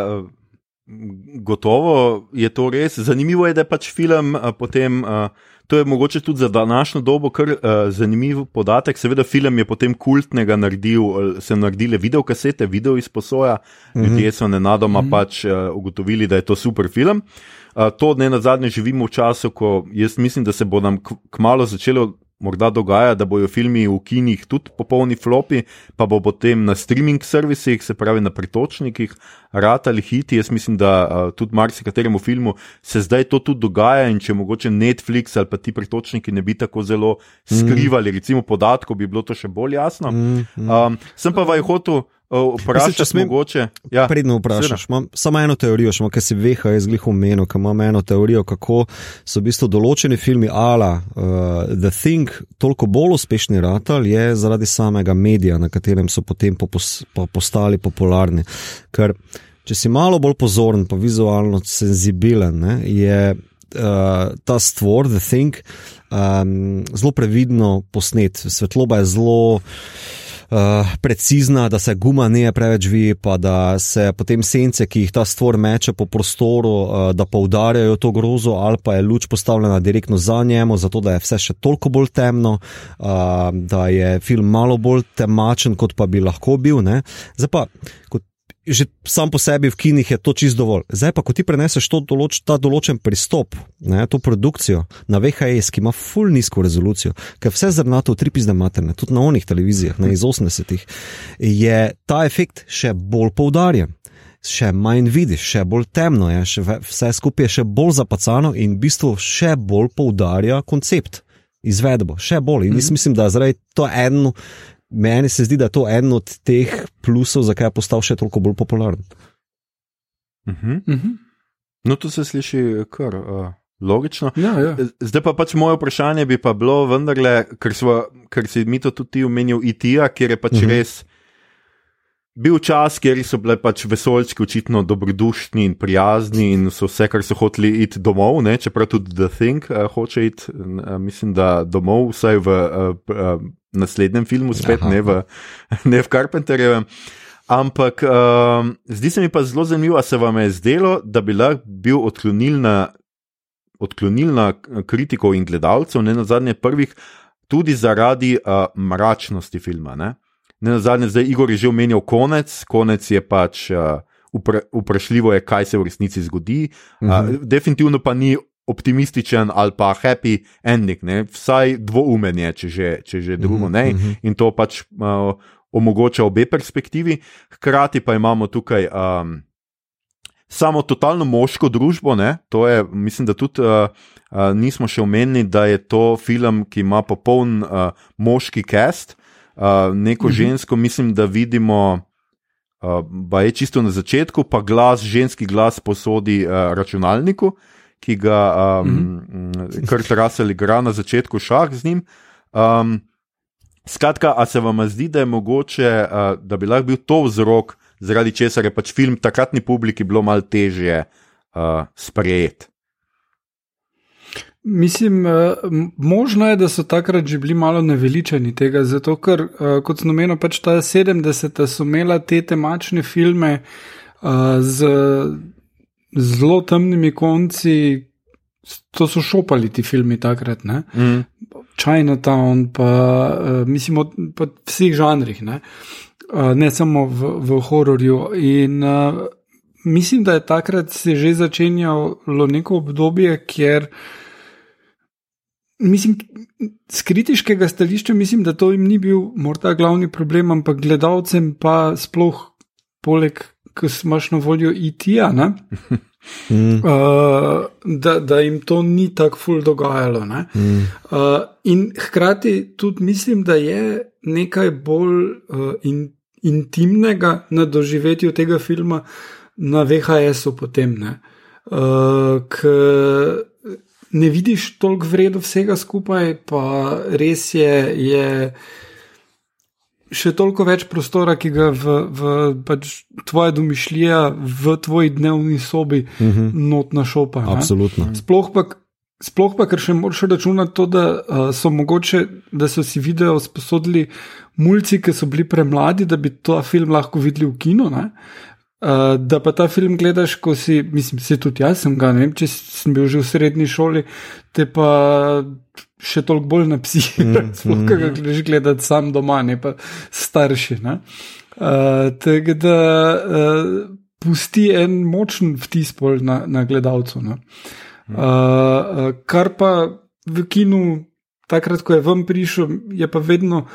gotovo je to res. Zanimivo je, da je pač film uh, potem. Uh, To je mogoče tudi za današnjo dobo kar uh, zanimiv podatek. Seveda, film je potem kultnega naredil, se naredile videokasete, video izposoja. Mm -hmm. Ljudje so nenadoma mm -hmm. pač uh, ugotovili, da je to super film. Uh, to ne na zadnje živimo v času, ko jaz mislim, da se bo nam kmalo začelo morda dogajati, da bojo filmi v kinih tudi popolni flopi, pa bo potem na streaming servisih, se pravi na pritočnikih, ratali hiti. Jaz mislim, da uh, tudi marsikateremu filmu se zdaj to tudi dogaja in če mogoče Netflix ali pa ti pritočniki ne bi tako zelo skrivali, mm. recimo podatkov, bi bilo to še bolj jasno. Mm, mm. Um, sem pa vaj hotel. Vprašaj, če mogoče. Ja, predno vprašaš. Imam samo eno teorijo, še kaj si veha, jaz glih umenil, ker imam eno teorijo, kako so v bistvu določeni filmi ala uh, The Thing toliko bolj uspešni ratal, je zaradi samega medija, na katerem so potem popos, po, postali popularni. Ker če si malo bolj pozoren, pa vizualno senzibilen, ne, je uh, ta stvor, The Thing, um, zelo previdno posnet. Svetloba je zelo uh, precizna, da se guma ne preveč vi, pa da se potem sence, ki jih ta stvor meče po prostoru, uh, da poudarjajo to grozo, ali pa je luč postavljena direktno za njemu, zato da je vse še toliko bolj temno, uh, da je film malo bolj temačen, kot pa bi lahko bil. Ne? Zdaj pa, kot že sam po sebi v kinih je to čist dovolj. Zdaj pa, ko ti preneseš določ, ta določen pristop, ne, to produkcijo na VHS, ki ima full nizko rezolucijo, ker vse zrnato v tri pizne materne, tudi na onih televizijah, ne iz 80-ih, je ta efekt še bolj poudarjen. Še manj vidiš, še bolj temno je, še vse skupaj je še bolj zapacano in v bistvu še bolj poudarja koncept, izvedbo, še bolj. In mm -hmm. mislim, da zdaj to eno meni se zdi, da je to eden od teh plusov, zakaj je postal še toliko bolj popularen. Uh -huh. Uh -huh. No, to se sliši kar uh, logično. Ja, ja. Zdaj pa pač moje vprašanje bi pa bilo, vendarle, ker, smo, ker si mi to tudi omenil, IT-ja, kjer je pač uh mhm. -huh. res. Bil čas, kjer so bile pač vesoljčki očitno dobrodušni in prijazni in so vse, kar so hoteli iti domov, ne? čeprav tudi The Thing uh, hoče iti, uh, mislim, da domov, vsaj v uh, uh, naslednjem filmu, spet Aha. ne v, ne v Carpenterjevem. Ampak um, zdi se mi pa zelo zanimivo, se vam je zdelo, da bi lahko bil odklonilna, odklonilna kritikov in gledalcev, ne na zadnje prvih, tudi zaradi uh, mračnosti filma. Ne, ne na zadnje, zdaj Igor je že omenjal konec, konec je pač. Uh, Vprašljivo je, kaj se v resnici zgodi. Uh -huh. uh, definitivno pa ni optimističen ali pa happy ending, ne? vsaj dvoumen je, če že, če že drugo ne. Mm -hmm. In to pač uh, omogoča obe perspektivi. Hkrati pa imamo tukaj. Um, Samo totalno moško družbo, ne? to je, mislim, da tudi uh, uh, nismo še omenili, da je to film, ki ima popoln uh, moški cast. Uh, neko mm -hmm. žensko, mislim, da vidimo, uh, je čisto na začetku, pa glas, ženski glas posodi uh, računalniku, ki ga um, mm -hmm. Kurt Russell igra na začetku šah z njim. Um, skratka, a se vam zdi, da je mogoče, uh, da bi lahko bil to vzrok, zaradi česar je pač film takratni publiki bilo malo težje uh, sprejeti? Mislim, možno je, da so takrat že bili malo naveličani tega, zato ker, kot sem omenil, pač ta 70-ta so imela te temačne filme z zelo temnimi konci, to so šopali ti filmi takrat. Mm. Chinatown, pa uh, mislim, pa vseh žanrih, ne, uh, ne samo v, v hororju. In uh, mislim, da je takrat se že začenjalo neko obdobje, kjer. Mislim, z kritiškega stališča mislim, da to jim ni bil morda glavni problem, ampak gledalcem pa sploh poleg ki imaš na voljo IT-ja, mm. uh, da, da jim to ni tako ful dogajalo. Mm. Uh, in hkrati tudi mislim, da je nekaj bolj uh, in, intimnega na doživetju tega filma na VHS-u potem. Ne? Uh, Ne vidiš toliko vredno vsega skupaj, pa res je, je še toliko več prostora, ki ga v, v pač tvoje domišljije, v tvoji dnevni sobi, uh mhm. -huh. notna šopa. Absolutno. Sploh pa, sploh pa, ker še moraš računati to, da uh, so mogoče, da so si video sposodili mulci, ki so bili premladi, da bi to film lahko videli v kinu. Ne? Uh, da pa ta film gledaš, ko si, mislim, se tudi jaz sem ga, ne vem, če sem bil že v srednji šoli, te pa še toliko bolj na psi, mm, mm. ki ga gledaš gledati sam doma, ne pa starši. Ne? Uh, Tako da uh, pusti en močen vtis na, na gledalcu. Uh, uh, kar pa v kinu, takrat, ko je vam prišel, je pa vedno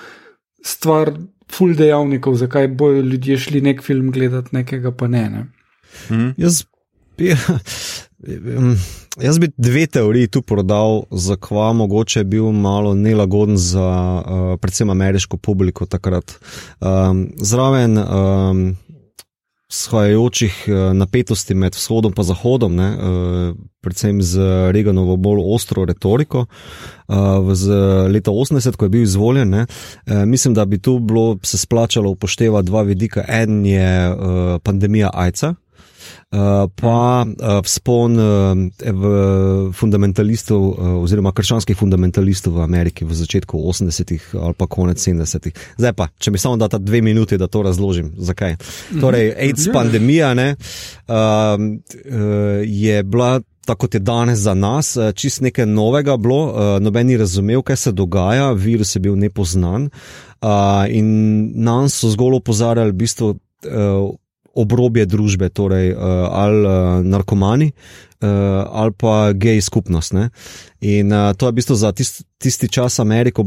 stvar full dejavnikov, zakaj bojo ljudje šli nek film gledati, nekega pa ne. ne? Mm. Jaz, ja, Jaz bi dve teoriji tu prodal, zakaj mogoče je bil malo nelagoden za uh, predvsem ameriško publiko takrat. Um, zraven um, shajajočih uh, napetosti med vzhodom in zahodom, ne, uh, predvsem z Reganovo bolj ostro retoriko, uh, z leta 80, ko je bil izvoljen, ne, mislim, da bi tu bilo se splačalo upoštevati dva vidika. En je pandemija AIDS-a. Uh, pa uh, vzpon uh, fundamentalistov, oziroma krščanskih fundamentalistov v Ameriki v začetku 80-ih ali pa konec 70-ih. Zdaj pa, če mi samo data dve minuti, da to razložim, zakaj. Torej, AIDS ja. pandemija ne, uh, je bila. Tako kot je danes za nas, čist nekaj novega bilo, noben ni razumel, kaj se dogaja, virus je bil nepoznan in nas so zgolj opozarjali, v bistvu, obrobje družbe, torej uh, ali uh, narkomani, uh, ali pa gej skupnost. Ne? In uh, to je v bistvu za tist, tisti čas Ameriko,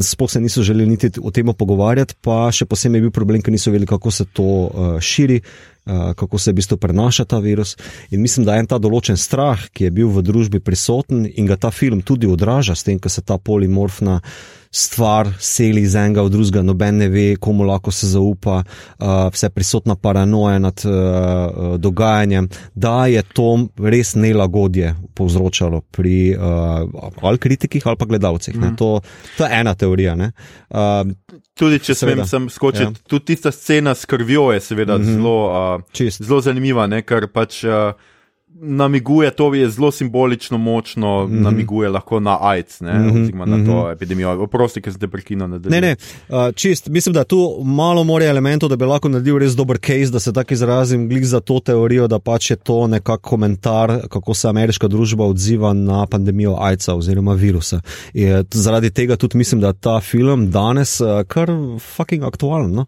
sploh se niso želeli niti o tem pogovarjati, pa še posebej je bil problem, ker niso vedeli, kako se to uh, širi. Kako se v bistvu prenaša ta virus. In mislim, da je en ta določen strah, ki je bil v družbi prisoten in ga ta film tudi odraža, s tem, ko se ta polimorfna uh, stvar seli iz enega v drugega, noben ne ve, komu lahko se zaupa, uh, vse prisotna paranoja nad uh, dogajanjem, da je to res nelagodje povzročalo pri uh, ali kritikih ali pa gledalcih. Mm. To, to je ena teorija. Uh, tudi če seveda, smem skočiti, ja. tudi tista scena s krvjo je seveda mm -hmm. zelo, uh, zelo zanimiva, ne? ker pač. Uh, namiguje, to je zelo simbolično močno, mm -hmm. namiguje lahko na AIDS, ne, mm -hmm. na to mhm. epidemijo. Oprosti, ker ste prekinili. Ne, ne, uh, čist, mislim, da tu malo more elementov, da bi lahko naredil res dober case, da se tako izrazim, glik za to teorijo, da pač je to nekak komentar, kako se ameriška družba odziva na pandemijo AIDS-a oziroma virusa. Je, zaradi tega tudi mislim, da ta film danes uh, kar fucking aktualen. No?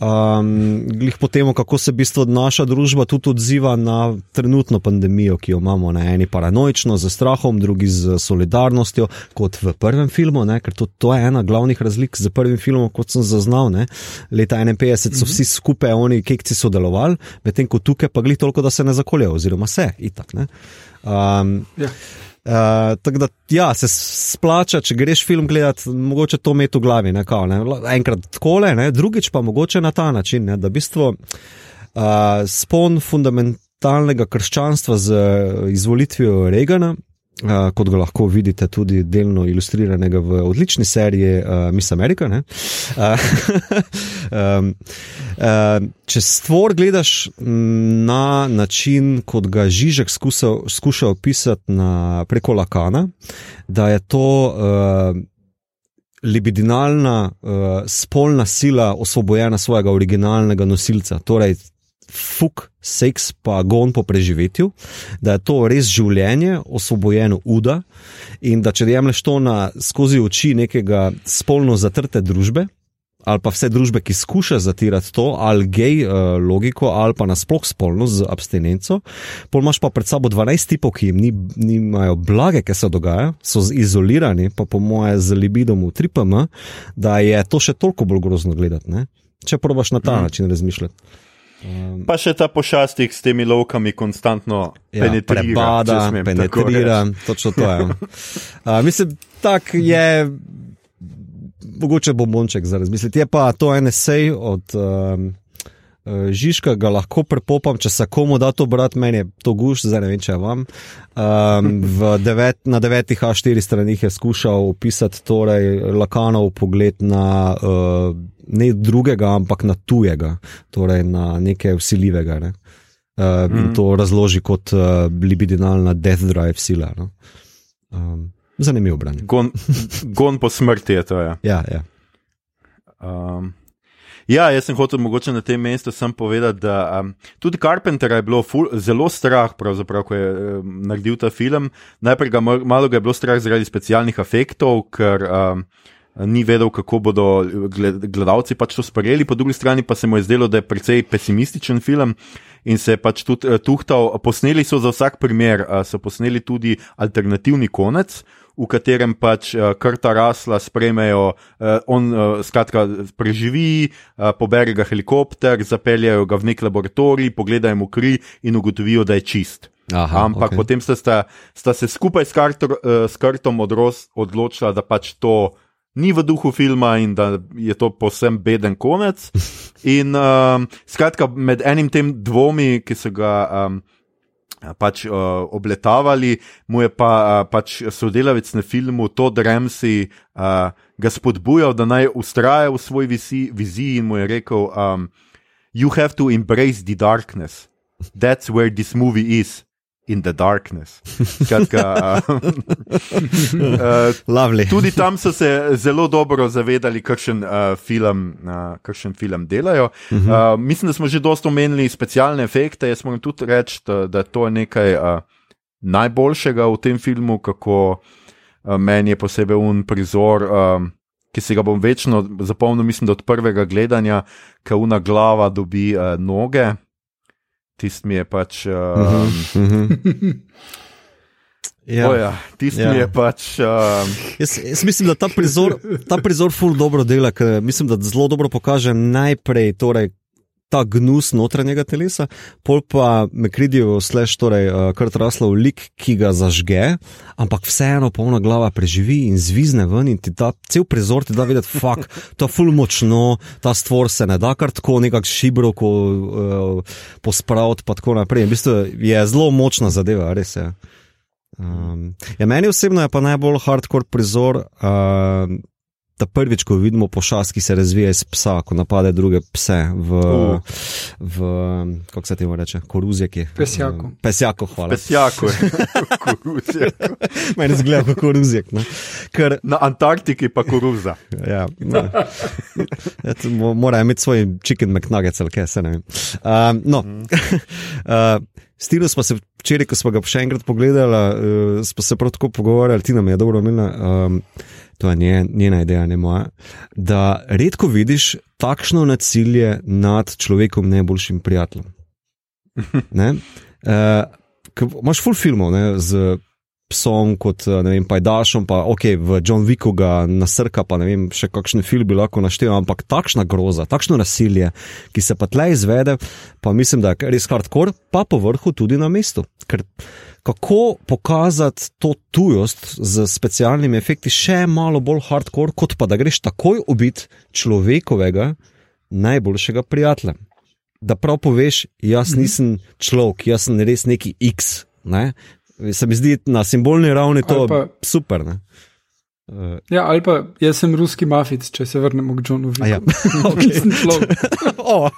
Um, glik po tem, kako se v bistvu naša družba tudi odziva na trenutno pandemijo, ki jo imamo na eni paranoično, z strahom, drugi z solidarnostjo, kot v prvem filmu, ne? ker to, to je ena glavnih razlik z prvim filmom, kot sem zaznal. Ne? Leta 51 so mhm. vsi skupaj, oni kekci sodelovali, medtem ko tukaj pa gli toliko, da se ne zakoljajo, oziroma se itak. Um, ja. Uh, tako da, ja, se splača, če greš film gledati, mogoče to imeti v glavi, ne, kao, ne? enkrat tako le, drugič pa mogoče na ta način, ne? da v bistvu uh, spon fundament, totalnega krščanstva z eh, izvolitvijo Reagana, uh, kot ga lahko vidite tudi delno ilustriranega v odlični seriji uh, Miss America. Uh, um, uh, če stvor gledaš na način, kot ga Žižek skušal, skuša opisati na, preko Lakana, da je to. Uh, Libidinalna, uh, spolna sila, osvobojena svojega originalnega nosilca, torej fuk, seks, pa gon po preživetju, da je to res življenje, osvobojeno uda in da če jemliš to na skozi oči nekega spolno zatrte družbe. Ali pa vse družbe, ki skušajo zatirati to, ali gej uh, logiko, ali pa nasplošno spolno z abstinenco. Pol imaš pa pred sabo 12 tipov, ki jim ni, nimajo blage, kaj se dogaja, so izolirani, pa po moje z libidom v 3PM, da je to še toliko bolj grozno gledati, ne? če probaš na ta mm. način razmišljati. Um, pa še ta pošastik s temi lovkami konstantno ja, penetrira. Prebada, penetrira, točno to je. uh, mislim, tak je. Mogoče bo bonček za razmisliti. Je pa to en esej od um, Žižka, ga lahko prepopam, če se komu da to brati, meni je to guš, zdaj ne vem, če vam. Um, devet, na devetih A4 stranih je skušal opisati torej Lakanov pogled na. Uh, ne drugega, ampak na tujega, torej na nekaj usiljivega. Ne? Uh, mm. In mhm. to razloži kot uh, libidinalna death drive sila. No? Um, zanimivo branje. Gon, gon po smrti je to. Ja. Ja, ja. Um, ja, jaz sem hotel mogoče na tem mestu povedati, da um, tudi Carpentera je bilo ful, zelo strah, ko je um, naredil ta film. Najprej ga malo ga je bilo strah zaradi specialnih efektov, ker. Um, ni vedel, kako bodo gledalci pač to sprejeli, po drugi strani pa se mu je zdelo, da je precej pesimističen film. In se je pač tudi uh, tuhtal, posneli so za vsak primer, uh, so posneli tudi alternativni konec, v katerem pač uh, krta rasla sprejmejo, uh, on uh, skratka preživi, uh, pobere ga helikopter, zapeljajo ga v nek laboratorij, pogledajo mu kri in ugotovijo, da je čist. Aha, Ampak okay. potem sta, sta, sta se skupaj s, kartor, uh, s krtom odros, odločila, da pač to ni v duhu filma in da je to posem beden konec. In um, skratka, med enim tem dvomi, ki so ga. Um, Pač uh, obletavali, mu je pa uh, pač sodelavec na filmu Todd Ramsey uh, ga spodbujal, da naj ustraja v svoj viziji, viziji in mu je rekel: um, You have to embrace the darkness. that's where this movie is. In the darkness. Skratka, uh, Lovely. tudi tam so se zelo dobro zavedali, kakšen, uh, film, uh, kakšen film delajo. Uh, mislim, da smo že dosto omenili specialne efekte. Jaz moram tudi reči, da, da to je nekaj uh, najboljšega v tem filmu, kako uh, meni je posebej un prizor. Um, Ki si ga bom večno zapomnil, mislim, od prvega gledanja, ko una glava dobi uh, noge, tisti mi je pač. Uh, Uh -huh, uh -huh. Ja. Oh ja, tisti ja. Mi je pač. Um, Jaz, jaz mislim, da ta prizor, ta prizor ful dobro dela, ker mislim, da zelo dobro pokaže najprej torej, ta gnus notranjega telesa, pol pa kridijo slash, torej uh, krt raslo v lik, ki ga zažge, ampak vseeno polna glava preživi in zvizne ven in ti ta cel prizor ti da videti, fuck, to je ful močno, ta stvor se ne da kar tako nekako šibro, uh, pospraviti pa tako naprej. V bistvu je zelo močna zadeva, res je. Um, ja, meni osebno je pa najbolj hardcore prizor, uh, da prvič, ko vidimo pošast, ki se razvija iz psa, ko napade druge pse v, Uh. v kako se temu reče, koruzjaki. Pesjaku. Pesjako, hvala. Pesjako je, koruzija. Meni zgleda kot koruzjak. No. Ker, Na Antarktiki pa koruza. ja, no. Et, mo- Mora imeti svoj chicken McNuggets ali kaj se ne vem. Um, no. uh, Stilo smo se včeraj, ko smo ga še enkrat pogledali, uh, smo se prav tako pogovarjali, ti nam je dobro omenila, um, to je nje, njena ideja, ne moja, da redko vidiš takšno nasilje nad človekom najboljšim prijateljem. Ne? Uh, imaš full filmov ne, z psom, kot eh, vem, pajdašom, pa ok, v John Wicku ga nasrka, pa ne vem, še kakšen film bi lahko naštel, ampak takšna groza, takšno nasilje, ki se pa tle izvede, pa mislim, da je res hardcore, pa po vrhu tudi na mestu. Ker kako pokazati to tujost z specialnimi efekti še malo bolj hardcore, kot pa da greš takoj ubiti človekovega najboljšega prijatelja. Da prav poveš, jaz nisem človek, jaz sem res neki X. Ne? Se mi zdi na simbolni ravni to Ali pa- super. Ne? Uh, Ja, ali pa jaz sem ruski mafic, če se vrnemo k Johnu Wicku. ja. Nisem človek. oh.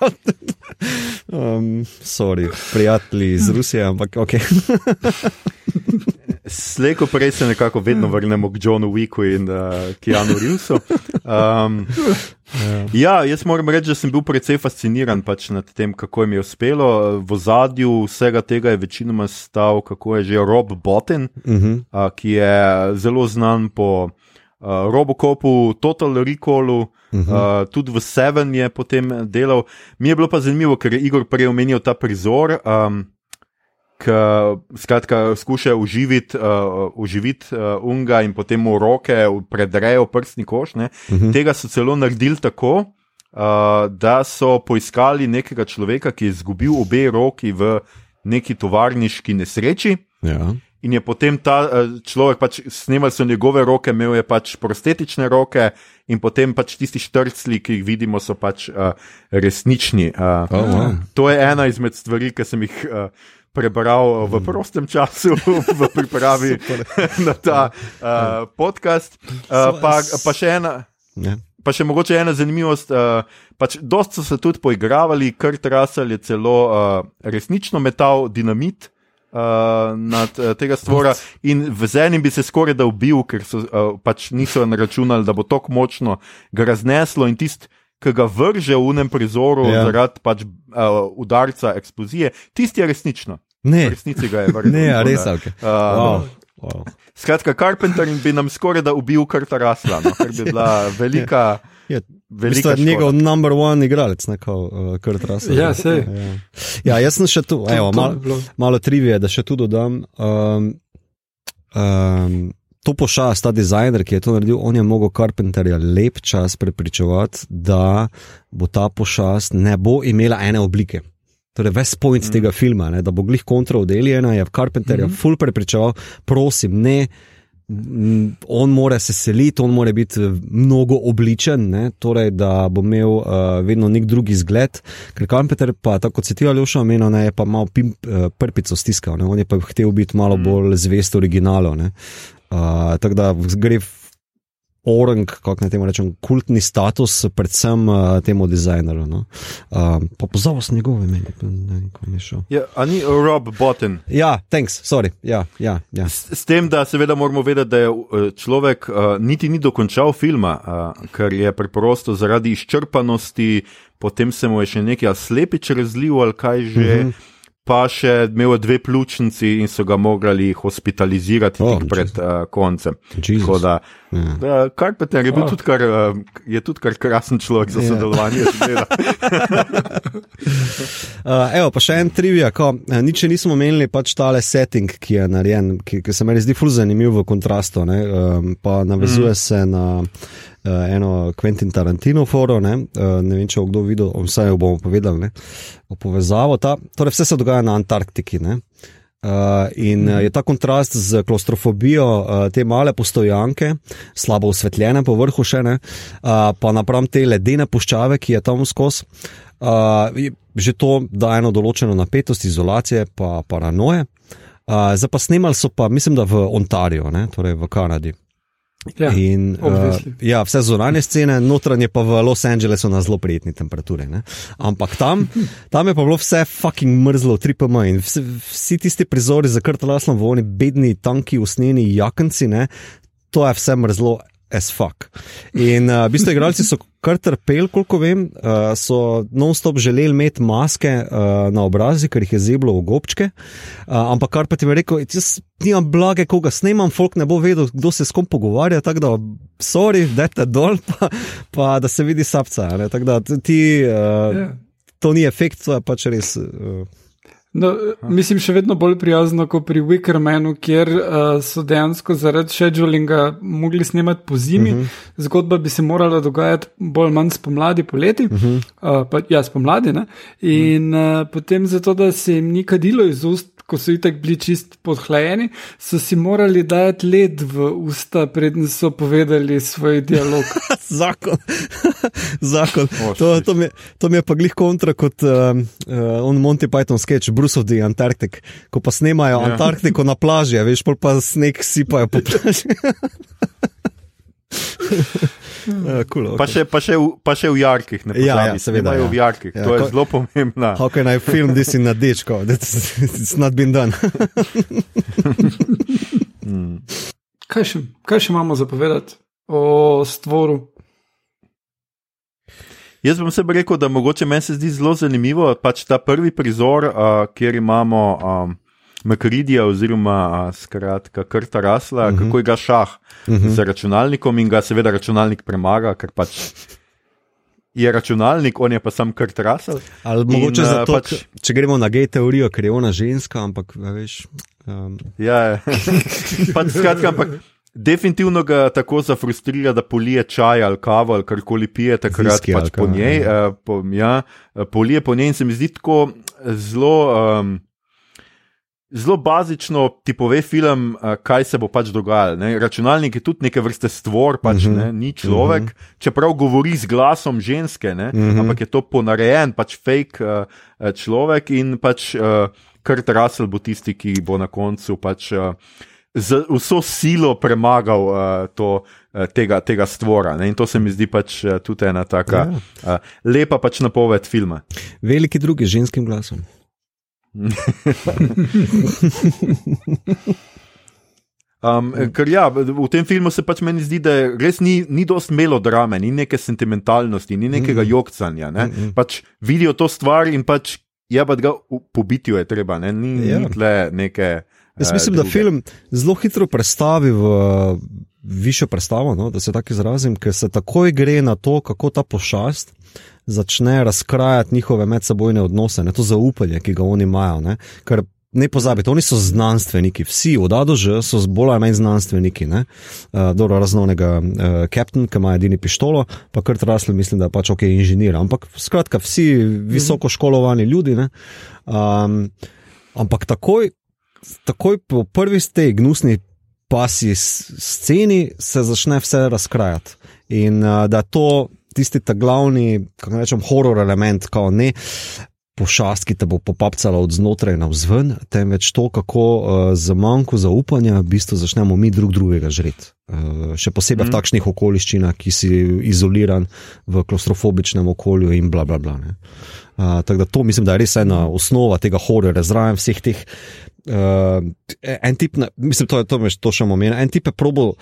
um, sorry, prijatelji iz Rusije, ampak ok. Slejko prej se nekako vedno vrnemo k Johnu Wicku in uh, Keanu Reevesu. Um, ja, jaz moram reči, da sem bil precej fasciniran pač nad tem, kako jim je uspelo. V zadju vsega tega je večinoma stal, kako je že Rob Botten, Uh -huh. uh, ki je zelo znan po uh, Robocopu, Total Recallu. Uh -huh. uh, tudi v Seven je potem delal. Mi je bilo pa zanimivo, ker je Igor prej omenil ta prizor, um, ki skratka skušajo uživiti uh, uživit, uh, unga in potem mu roke predrejo prstni koš. Uh -huh. Tega so celo naredili tako. Uh, da so poiskali nekega človeka, ki je izgubil obe roki v neki tovarniški nesreči, ja. in je potem ta eh, človek, pač, snemali so njegove roke, imel je pač prostetične roke, in potem pač tisti štrcli, ki jih vidimo, so pač uh, resnični. Uh, Oh, wow. To je ena izmed stvari, ki sem jih uh, prebral v prostem času, v pripravi na ta uh, podcast. Uh, pa, pa še ena. Ja. Pa še mogoče ena zanimivost. Uh, pač dost so se tudi poigravali, Kurt Russell je celo uh, resnično metal dinamit. Uh, nad uh, tega stvora, in v enem bi se skoraj da ubil, ker so uh, pač niso računali, da bo tako močno ga razneslo, in tisti, ki ga vrže v unem prizoru Ja. ja. zaradi pač, uh, udarca eksplozije, tisti je resnično. V Ne, resnici ga je vrgel. ne, a tako res, da, ok. Uh, Wow. Wow. Skratka, Carpenter bi nam skoraj da ubil Krta Rasla, no, ker bi bila velika. Ja, v Velika je njegov number one igralec, ne kao uh, Kurt Russell. Ja, sej. Ja. ja, jaz sem še tu, evo, to mal, bi bilo. malo trivije, da še tu dodam. Um, um, to pošast, ta dizajner, ki je to naredil, on je mogel Carpenterja lep čas prepričevati, da bo ta pošast ne bo imela ene oblike. Torej, ves point mm. tega filma, ne, da bo glih kontra odeljena, je Carpenterja mm. full prepričeval, prosim, ne. m, On mora se seliti, on mora biti eh, mnogo obličen, ne, torej, da bo imel uh, vedno nek drugi izgled. Ker Kampeter, pa tako kot se ti ali oša omenil, je pa malo pimp, uh, prpico stiskal, ne, on je pa hotel biti malo bolj zvest originalu. Uh, tako da gre orang, kako naj temu rečem, kultni status, predvsem uh, temu dizajnerju. No. Uh, pa pozval sem njegove ime, ne vem, kam je šel. Ja, a ni Rob Botten. Ja, thanks, sorry. Ja, ja, ja. S, s tem, da seveda moramo vedeti, da je uh, človek uh, niti ni dokončal filma, uh, ker je preprosto zaradi izčrpanosti, potem se mu je še nekaj slepič razlil ali kaj že. Uh -huh pa še imel dve pljučnici in so ga morali hospitalizirati oh, pred uh, koncem. Da, yeah. da, Karpenter je, oh. tudi kar, uh, je tudi kar krasen človek za yeah. sodelovanje z delom. uh, evo, pa še en trivia, ko nič nismo omenili, pač tale setting, ki je narejen, ki, ki se meni zdi ful zanimiv v kontrastu, ne, um, pa navezuje mm. se na eno Quentin Tarantino foro, ne, uh, ne vem, če bo kdo videl, vse jo bomo povedali, ne, povezavo. Ta, torej, vse se dogaja na Antarktiki. Ne. Uh, in mm. je ta kontrast z klaustrofobijo, uh, te male postojanke, slabo osvetljene po vrhu, še ne, uh, pa napram te ledene puščave, ki je tam skozi, uh, že to da eno določeno napetost, izolacije, pa paranoje. Uh, zdaj pa snimali so pa, mislim, da v Ontariju, ne, torej v Kanadi. Ja, in, uh, ja, vse zunanje scene, notranje pa v Los Angelesu na zelo prijetni temperaturi. Ne? Ampak tam, tam je pa bilo vse fucking mrzlo, 3PM in vsi, vsi tisti prizori za krtalaslom, voni bedni, tanki, usnjeni jakanci, ne? to je vse mrzlo as fuck. In uh, v bistvu, igralci so kar trpeli, koliko vem, uh, so non-stop želeli imeti maske uh, na obrazi, ker jih je zeblo v gobčke. Uh, ampak kar pa ti je rekel, jaz nimam blage, koga snemam, folk ne bo vedel, kdo se s kom pogovarja, tako da, sorry, dajte dol, pa, pa da se vidi sapca. Tako da ti, uh, yeah. Ja. to ni efekt, to je pač res. Uh, No, mislim, še vedno bolj prijazno kot pri Wickermanu, kjer uh, so dejansko zaradi schedulinga mogli snemati po zimi. Uh mhm. -huh. Zgodba bi se morala dogajati bolj ali manj spomladi, poleti, uh -huh. uh, pa, ja, spomladi. Ne? In uh -huh. uh, potem zato, da se jim ni kadilo iz ust, ko so itek bili čist podhlajeni, so si morali dati led v usta, predn so povedali svoj dialog. Zakon. Zakon. To, to, mi, to mi je pa glih kontra kot uh, uh, on Monty Python sketch, Bruce of the Antarctic, ko pa snemajo ja. Antarktiko na plaži, veš, pa sneg sipajo po plaži. Ja, cool, okay. pa, še, pa, še v, pa še v jarkih, ne ja, ja, seveda. Ja. V jarkih. Ja, to je ko, zelo pomembno. Kako naj film disi na dečko, da it's not been done. hmm. kaj, še, kaj še imamo zapovedati o stvoru? Jaz bom sebi rekel, da mogoče meni se zdi zelo zanimivo, pač ta prvi prizor, uh, kjer imamo. Um, Makridija, oziroma skratka, krta rasla, uh mhm. -huh. kako je ga šah uh mhm. -huh. z računalnikom in ga seveda računalnik premaga, ker pač je računalnik, on je pa sam krt rasel. Ali in, mogoče zato, pač, če gremo na gej teorijo, ker je ona ženska, ampak veš. Um. Ja, pač skratka, ampak. Definitivno ga tako zafrustrira, da polije čaj ali kavo ali karkoli pije, takrat Ziski, pač po njej. Ja. Uh, po, ja, polije po njej in se mi zdi tako zelo. Um, zelo bazično ti pove film, uh, kaj se bo pač dogajalo. Ne? Računalnik je tudi neke vrste stvor, pač, uh -huh. ne? ni človek, uh -huh. čeprav govori z glasom ženske, uh mhm. -huh. ampak je to ponarejen, pač fake uh, človek in pač uh, Kurt Russell bo tisti, ki bo na koncu pač. Uh, Z vso silo premagal uh, to, uh, tega, tega stvora. Ne? In to se mi zdi pač uh, tudi ena tako ja. uh, lepa pač napoved filma. Veliki drugi z ženskim glasom um, ker ja, v tem filmu se pač meni zdi, da res ni, ni dost melodrame, ni neke sentimentalnosti, ni nekega mm. jokcanja. Ne? Mm -hmm. pač vidijo to stvar in pač je pa ga pobiti, je treba, ne? ni, ja. ni tle neke. Jaz mislim, uh, da film zelo hitro predstavi v višjo predstavo, no, da se tako izrazim, ker se takoj gre na to, kako ta pošast začne razkrajati njihove medsebojne odnose, ne to zaupanje, ki ga oni imajo. Ne? Ker ne pozabite, oni so znanstveniki, vsi od A do Ž so bolj ali manj znanstveniki. Uh, dobro, raznovnega uh, kapitan, ki ima edini pištolo, pa kar trasli, mislim, da je pač ok, inženir. Ampak skratka, vsi visoko školovani ljudi. Um, ampak takoj, takoj po prvi stej gnusni. Pa si sceni se začne vse razkrajati. In uh, da to tisti ta glavni, kako rečem, horor element, kao ne. pošast, ki te bo popapcala od znotraj na vzven, temveč to, kako uh, za manjko zaupanja v bistvu začnemo mi drug drugega žreti. Uh, še posebej mm. v mhm. takšnih okoliščinah, ki si izoliran v klaustrofobičnem okolju in bla bla bla. Uh, tako da to mislim, da je res ena osnova tega horora, zraven vseh teh. Uh, en tip, ne, mislim, to je to, to še omenil. En tip je probo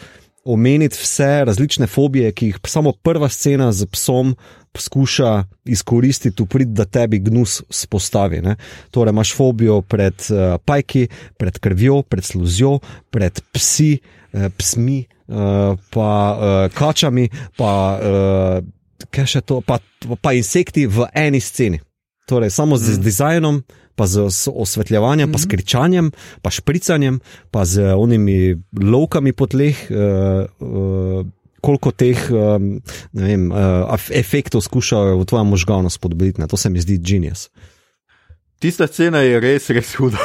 omeniti vse različne fobije, ki jih samo prva scena z psom poskuša izkoristiti, prid, da tebi gnus spostavi. Ne? Torej, imaš fobijo pred uh, pajki, pred krvjo, pred sluzjo, pred psi, uh, psmi, uh, pa uh, kačami, pa, uh, to, pa, pa insekti v eni sceni. Torej, samo z, mm. z dizajnom, pa z osvetljevanjem, mm -hmm. pa s mhm. kričanjem, pa špricanjem, pa z onimi lovkami po tleh. Uh, uh, Koliko teh um, vem, uh, efektov skušajo v tvojem možganu spodbuditi, to se mi zdi genius. Tista scena je res, res huda,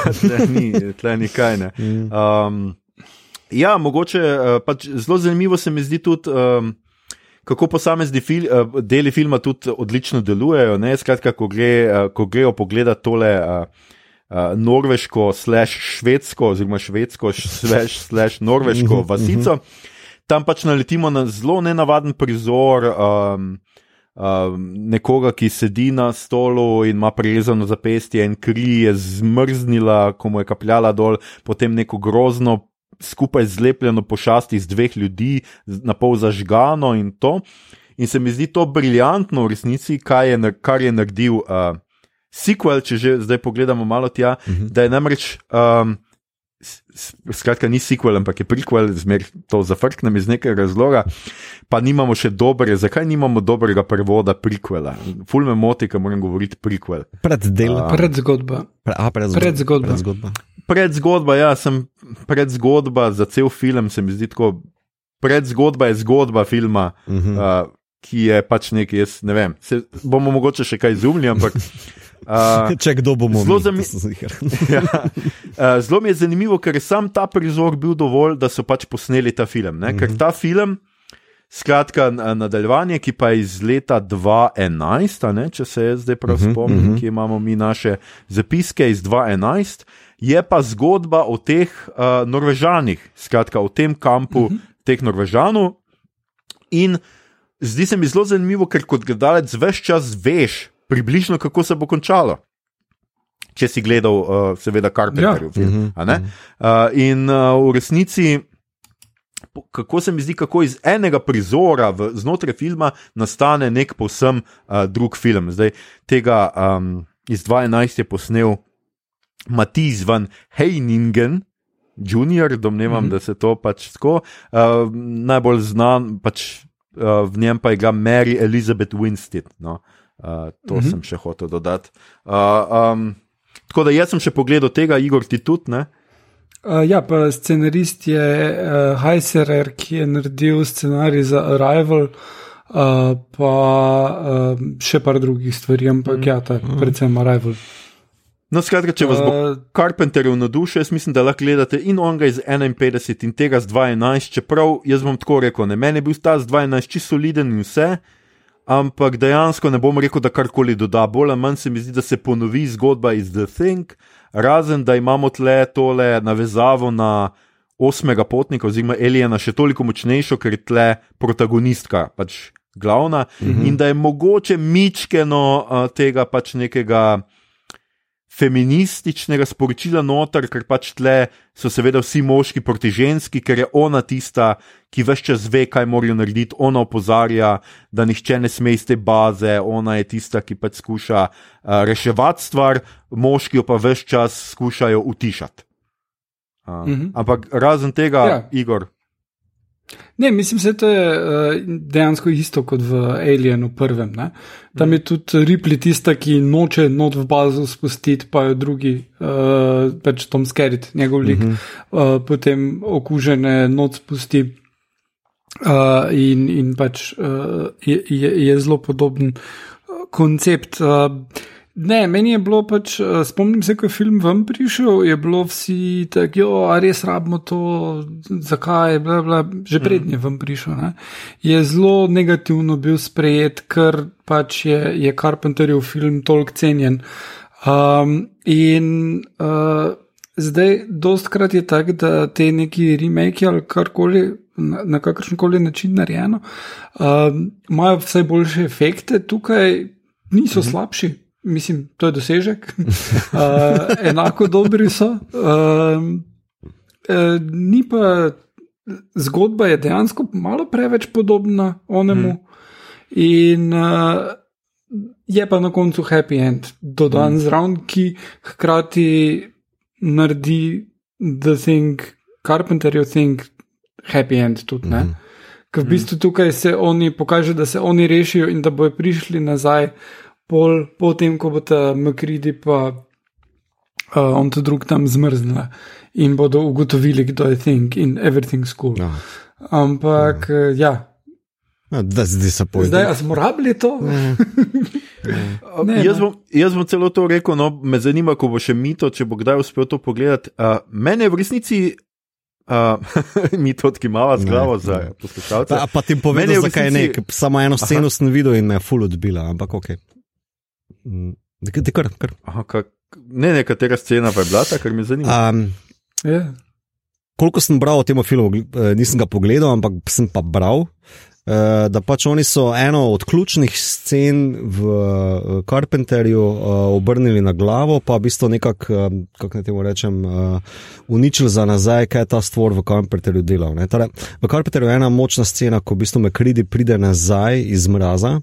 ni tle nikaj. Ne. Mm. Um, ja, mogoče pač zelo zanimivo se mi zdi tudi. Um, kako posamezni fil, uh, deli filma tudi odlično delujejo. Ne? Skratka, ko, gre, uh, ko grejo pogledati tole uh, uh, norveško, slash švedsko, oziroma švedsko, slash, slash norveško mhm, vasico, mhm. tam pač naletimo na zelo nenavaden prizor. Um, Uh, nekoga, ki sedi na stolu in ima prerezano zapestje, in kri je zmrznila, ko mu je kapljala dol, potem neko grozno skupaj zlepljeno pošasti iz dveh ljudi, na pol zažgano in to. In se mi zdi to briljantno v resnici, je, kar je naredil uh, sequel, če že zdaj pogledamo malo tja, uh mhm. -huh. da je namreč. Um, Skratka, ni sequel, ampak je prequel, zmer to zafrknem iz nekega razloga, pa nimamo še dobre, zakaj nimamo dobrega prevoda prequela? Ful me moti, ker moram govoriti prequel. Preddel, uh, predzgodba. Pre, a, predzgodba. Predzgodba. predzgodba predzgodba, ja, sem predzgodba za cel film, se mi zdi tako. Predzgodba je zgodba filma, uh -huh. uh, ki je pač nekaj, jaz ne vem. Se bomo mogoče še kaj izumili, ampak. Uh, Če kdo bomo zelo zanimivo. ja, uh, zelo mi je zanimivo, ker je sam ta prizor bil dovolj, da so pač posneli ta film. Uh -huh. Ker mhm. ta film, skratka, nadaljevanje, ki pa je iz leta 2011, ne, če se jaz zdaj prav uh -huh, spomnim, uh -huh. ki imamo mi naše zapiske iz 2011 je pa zgodba o teh uh, Norvežanih, skratka o tem kampu uh mhm. -huh. teh Norvežanov. In zdi se mi zelo zanimivo, ker kot gledalec veš čas veš, približno kako se bo končalo. Če si gledal, uh, seveda, kar te je bilo. In uh, v resnici, kako se mi zdi, kako iz enega prizora v, znotraj filma nastane nek povsem uh, drug film. Zdaj, tega um, iz 2011 je posnel Matiz van Heiningen. Junior, domnevam, mm -hmm. da se to pač tako. Uh, najbolj znan, pač, uh, v njem pa je bila Mary Elizabeth Winstead. No? Uh, to mm -hmm. sem še hotel dodati. Uh, um, tako da jaz sem še pogledal tega, Igor, ti tudi. Uh, ja, pa scenarist je uh, Heiserer, ki je naredil scenarij za Arrival, uh, pa uh, še par drugih stvari, ampak mm -hmm. ja, tak, predvsem Arrival. No, skratka, če vas bo uh, Carpenterjev navdušil, jaz mislim, da lahko gledate in onega iz 51 in tega z 12, čeprav jaz bom tako rekel, ne, meni je bil ta z 12 čisto soliden in vse, ampak dejansko ne bom rekel, da karkoli doda. Bolj ali manj se mi zdi, da se ponovi zgodba iz The Thing, razen da imamo tle tole navezavo na osmega potnika oziroma Elijana še toliko močnejšo, ker je tle protagonistka, pač glavna, mhm. -huh. in da je mogoče mičkeno uh, tega pač nekega feminističnega sporočila noter, ker pač tle so seveda vsi moški proti ženski, ker je ona tista, ki vse čas ve, kaj morajo narediti, ona opozarja, da nihče ne sme iz te baze, ona je tista, ki pač skuša uh, reševati stvar, moški pa vse čas skušajo utišati. Uh, -hmm. Ampak razen tega, ja. Igor. Ne, mislim, da je uh, dejansko isto kot v Alienu prvem. Ne? Tam je tudi Ripley tista, ki noče not v bazo spustiti, pa jo drugi, uh, pač Tom Skerit, njegov lik, uh -huh. uh, potem okužene not spusti. Uh, in, in pač uh, je, je, je zelo podoben koncept. Uh, Ne, meni je bilo pač, uh, spomnim se, ko je film ven prišel, je bilo vsi tako, a res rabimo to, zakaj, bla, bla, že prednje mm. ven prišel. Ne? Je zelo negativno bil sprejet, ker pač je, je Carpenterjev film toliko cenjen. Um, in uh, zdaj, dostkrat je tako, da te neki remake ali karkoli, na, na kakršen koli način narejeno, um, imajo vse boljše efekte, tukaj niso mhm. slabši. Mislim, to je dosežek, uh, enako dobri so. Um, uh, ni pa zgodba je dejansko malo preveč podobna onemu. Hmm. In uh, je pa na koncu happy end, dodan hmm. zraven, ki hkrati naredi the thing, Carpenterjev thing, happy end tudi. Hmm. Ker v bistvu tukaj se oni pokaže, da se oni rešijo in da bojo prišli nazaj, pol, potem, ko bo ta Makridi pa uh, on to drug tam zmrznila in bodo ugotovili, kdo je think in everything's cool. No. Ampak, no. ja. No, zdaj se pojdi. Zdaj smo rabili to. Ne. Ne, jaz, bom, jaz bom celo to rekel, no, me zanima, ko bo še mito, če bo kdaj uspel to pogledati. Uh, mene v resnici. Uh, mi to odki malo zglavo za poslušalce. Pa, pa ti povem, zakaj resnici... ne, samo eno sceno sem videl in me je full odbila, ampak ok. Mm, kar, kar. Aha, kak, ne, nekatera scena pa je bila ta, kar me zanima. Um, yeah. Ja. Koliko sem bral o tem filmu, eh, nisem ga pogledal, ampak sem pa bral. Uh, da pač oni so eno od ključnih scen v uh, Carpenterju uh, obrnili na glavo, pa v bistvu nekako, kako naj temu rečem, uničili za nazaj, kaj je ta stvor v Carpenterju delal. Tare, v Carpenterju je ena močna scena, ko v bistvu Mekridi pride nazaj iz mraza,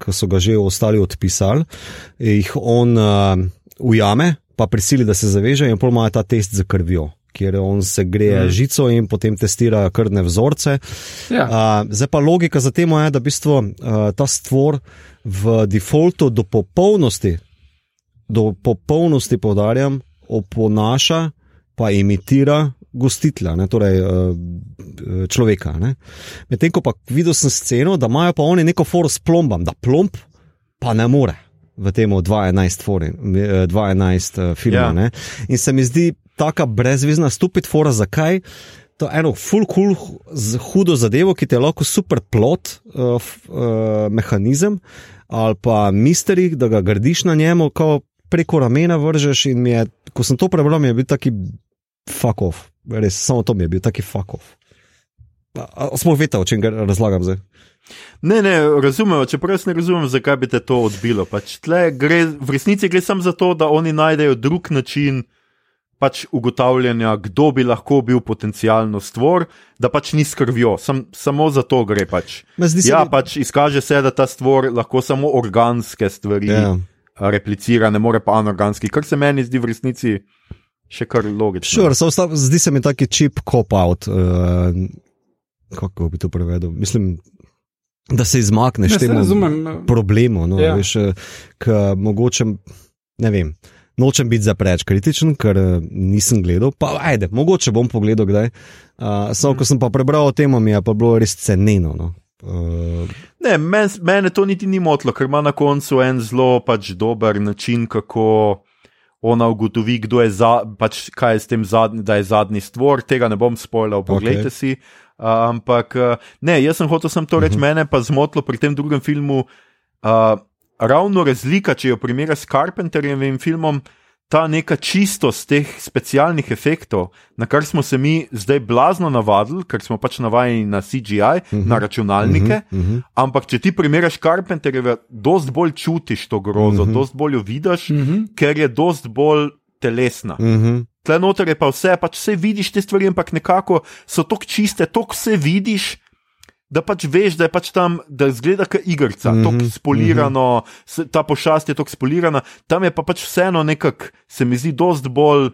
ki so ga že ostali odpisali, jih on ujame, pa prisili, da se zaveže in pol ima ta test za krvjo kjer on se greje mm. žico in potem testira krvne vzorce. Ja. Uh, zdaj pa logika za tem je, da v bistvu uh, ta stvor v defaultu do popolnosti, do popolnosti povdarjam, oponaša pa imitira. Gostitelja, ne, torej človeka. Medtem ko pa videl sem sceno, da imajo pa oni neko foro s plombam, da plomb pa ne more v tem 2011 uh, filmu. Yeah. In se mi zdi tako brezvezna, stupid fora, zakaj. To je eno full cool, hudo zadevo, ki ti je lahko super plot, uh, uh, mehanizem ali pa misteri, da ga gradiš na njemu, ko preko ramena vržeš. In je, ko sem to prebral, je bil taki fuck off, res samo to mi je bil taki fuck off. Smo vedeli, o čem razlagam zdaj. Ne, ne, razumemo, čeprav jaz ne razumem, zakaj bi te to odbilo. Pač gre, v resnici gre samo za to, da oni najdejo drug način pač ugotavljanja, kdo bi lahko bil potencijalno stvor, da pač ni skrvjo, Sam, samo za to gre. Pač. Ja, mi... pač izkaže se, da ta stvor lahko samo organske stvari yeah. Ja. replicira, ne more pa anorganski, kar se meni zdi v resnici še kar logično. Sure, so, zdi se mi taki čip cop-out. Uh, kako bi to prevedel? Mislim. Da se izmakneš temu problemu, no, ja. veš, k, mogoče, ne vem, uh, nočem biti za preveč kritičen, ker uh, nisem gledal. Pa ajde, mogoče bom pogledal kdaj. Uh, Samo, ko sem pa prebral o tem, mi je pa bilo res ceneno. No. Uh, ne, men, mene to niti ni motilo, ker ima na koncu en zelo pač dober način, kako ona ugotovi, kdo je za, pač kaj je s tem zadnji, da je zadnji stvor. Tega ne bom spoilal, pogledajte okay. si. Uh, ampak uh, ne, jaz sem hotel sem to reči, uh mhm. -huh. mene pa zmotilo pri tem drugem filmu. Uh, ravno razlika, če jo primerjaš s Carpenterjevim filmom, ta neka čistost teh specialnih efektov, na kar smo se mi zdaj blazno navadili, ker smo pač navajeni na CGI, uh -huh. na računalnike. Uh -huh. Uh -huh. Ampak če ti primerjaš Carpenterjeve, dost bolj čutiš to grozo, uh -huh. dost bolj jo vidiš, uh -huh. ker je dost bolj telesna. Uh -huh. Tle noter je pa vse, pač vse vidiš te stvari, ampak nekako so tako čiste, tako vse vidiš da pač veš, da je pač tam, da zgleda kot igrica, mm -hmm, tako spolirano, mm -hmm. ta pošast je tako spolirana, tam je pa pač vseeno nekako, se mi zdi, dost bolj.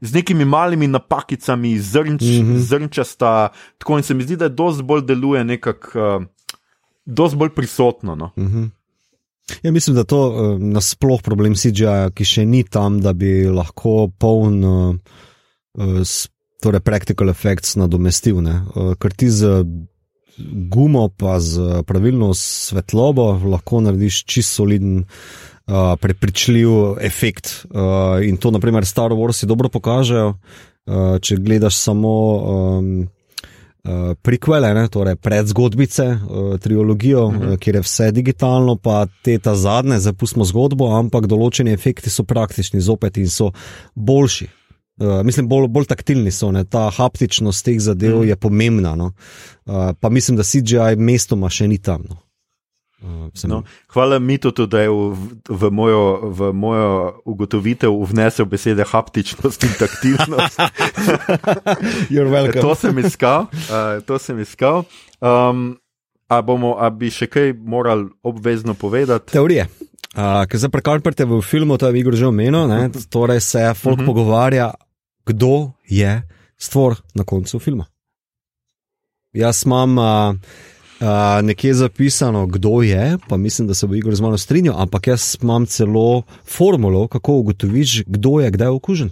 Z nekimi malimi napakicami, zrnč, mm -hmm. zrnčasta, tako in se mi zdi, da je dosti bolj deluje, nekako, uh, dosti bolj prisotno. No. Mm -hmm. Ja, mislim, da to uh, nasploh problem CGI, ki še ni tam, da bi lahko poln, uh, uh, torej practical effects nadomestil. Uh, ker ti z gumo, pa z pravilno svetlobo lahko narediš čist soliden, uh, prepričljiv efekt. Uh, in to, naprimer, Star Wars dobro pokažejo. Uh, če gledaš samo um, uh, prikvele, ne, torej predzgodbice, uh, trilogijo, uh -huh. uh, kjer je vse digitalno, pa te ta zadnje, zapustimo zgodbo, ampak določeni efekti so praktični zopet in so boljši. Uh, mislim, bolj, bolj taktilni so, ne? ta haptičnost teh zadev mm. je pomembna. No? Uh, pa mislim, da CGI mestoma še ni tam. No? Uh, no, hvala mi tudi, da je v, v, mojo, v mojo ugotovitev vnesel besede haptičnost in taktilnost. to sem iskal. Uh, to sem iskal. Um, a, bomo, a bi še kaj morali obvezno povedati? Teorije. Uh, Ker za prekarperte v filmu, to je Igor že omenil, torej se folk uh mhm. -huh. pogovarja, kdo je stvor na koncu filma. Jaz imam. Uh, Uh, nekje je zapisano, kdo je, pa mislim, da se bo Igor z mano strinjal, ampak jaz imam celo formulo, kako ugotoviš, kdo je kdaj okužen.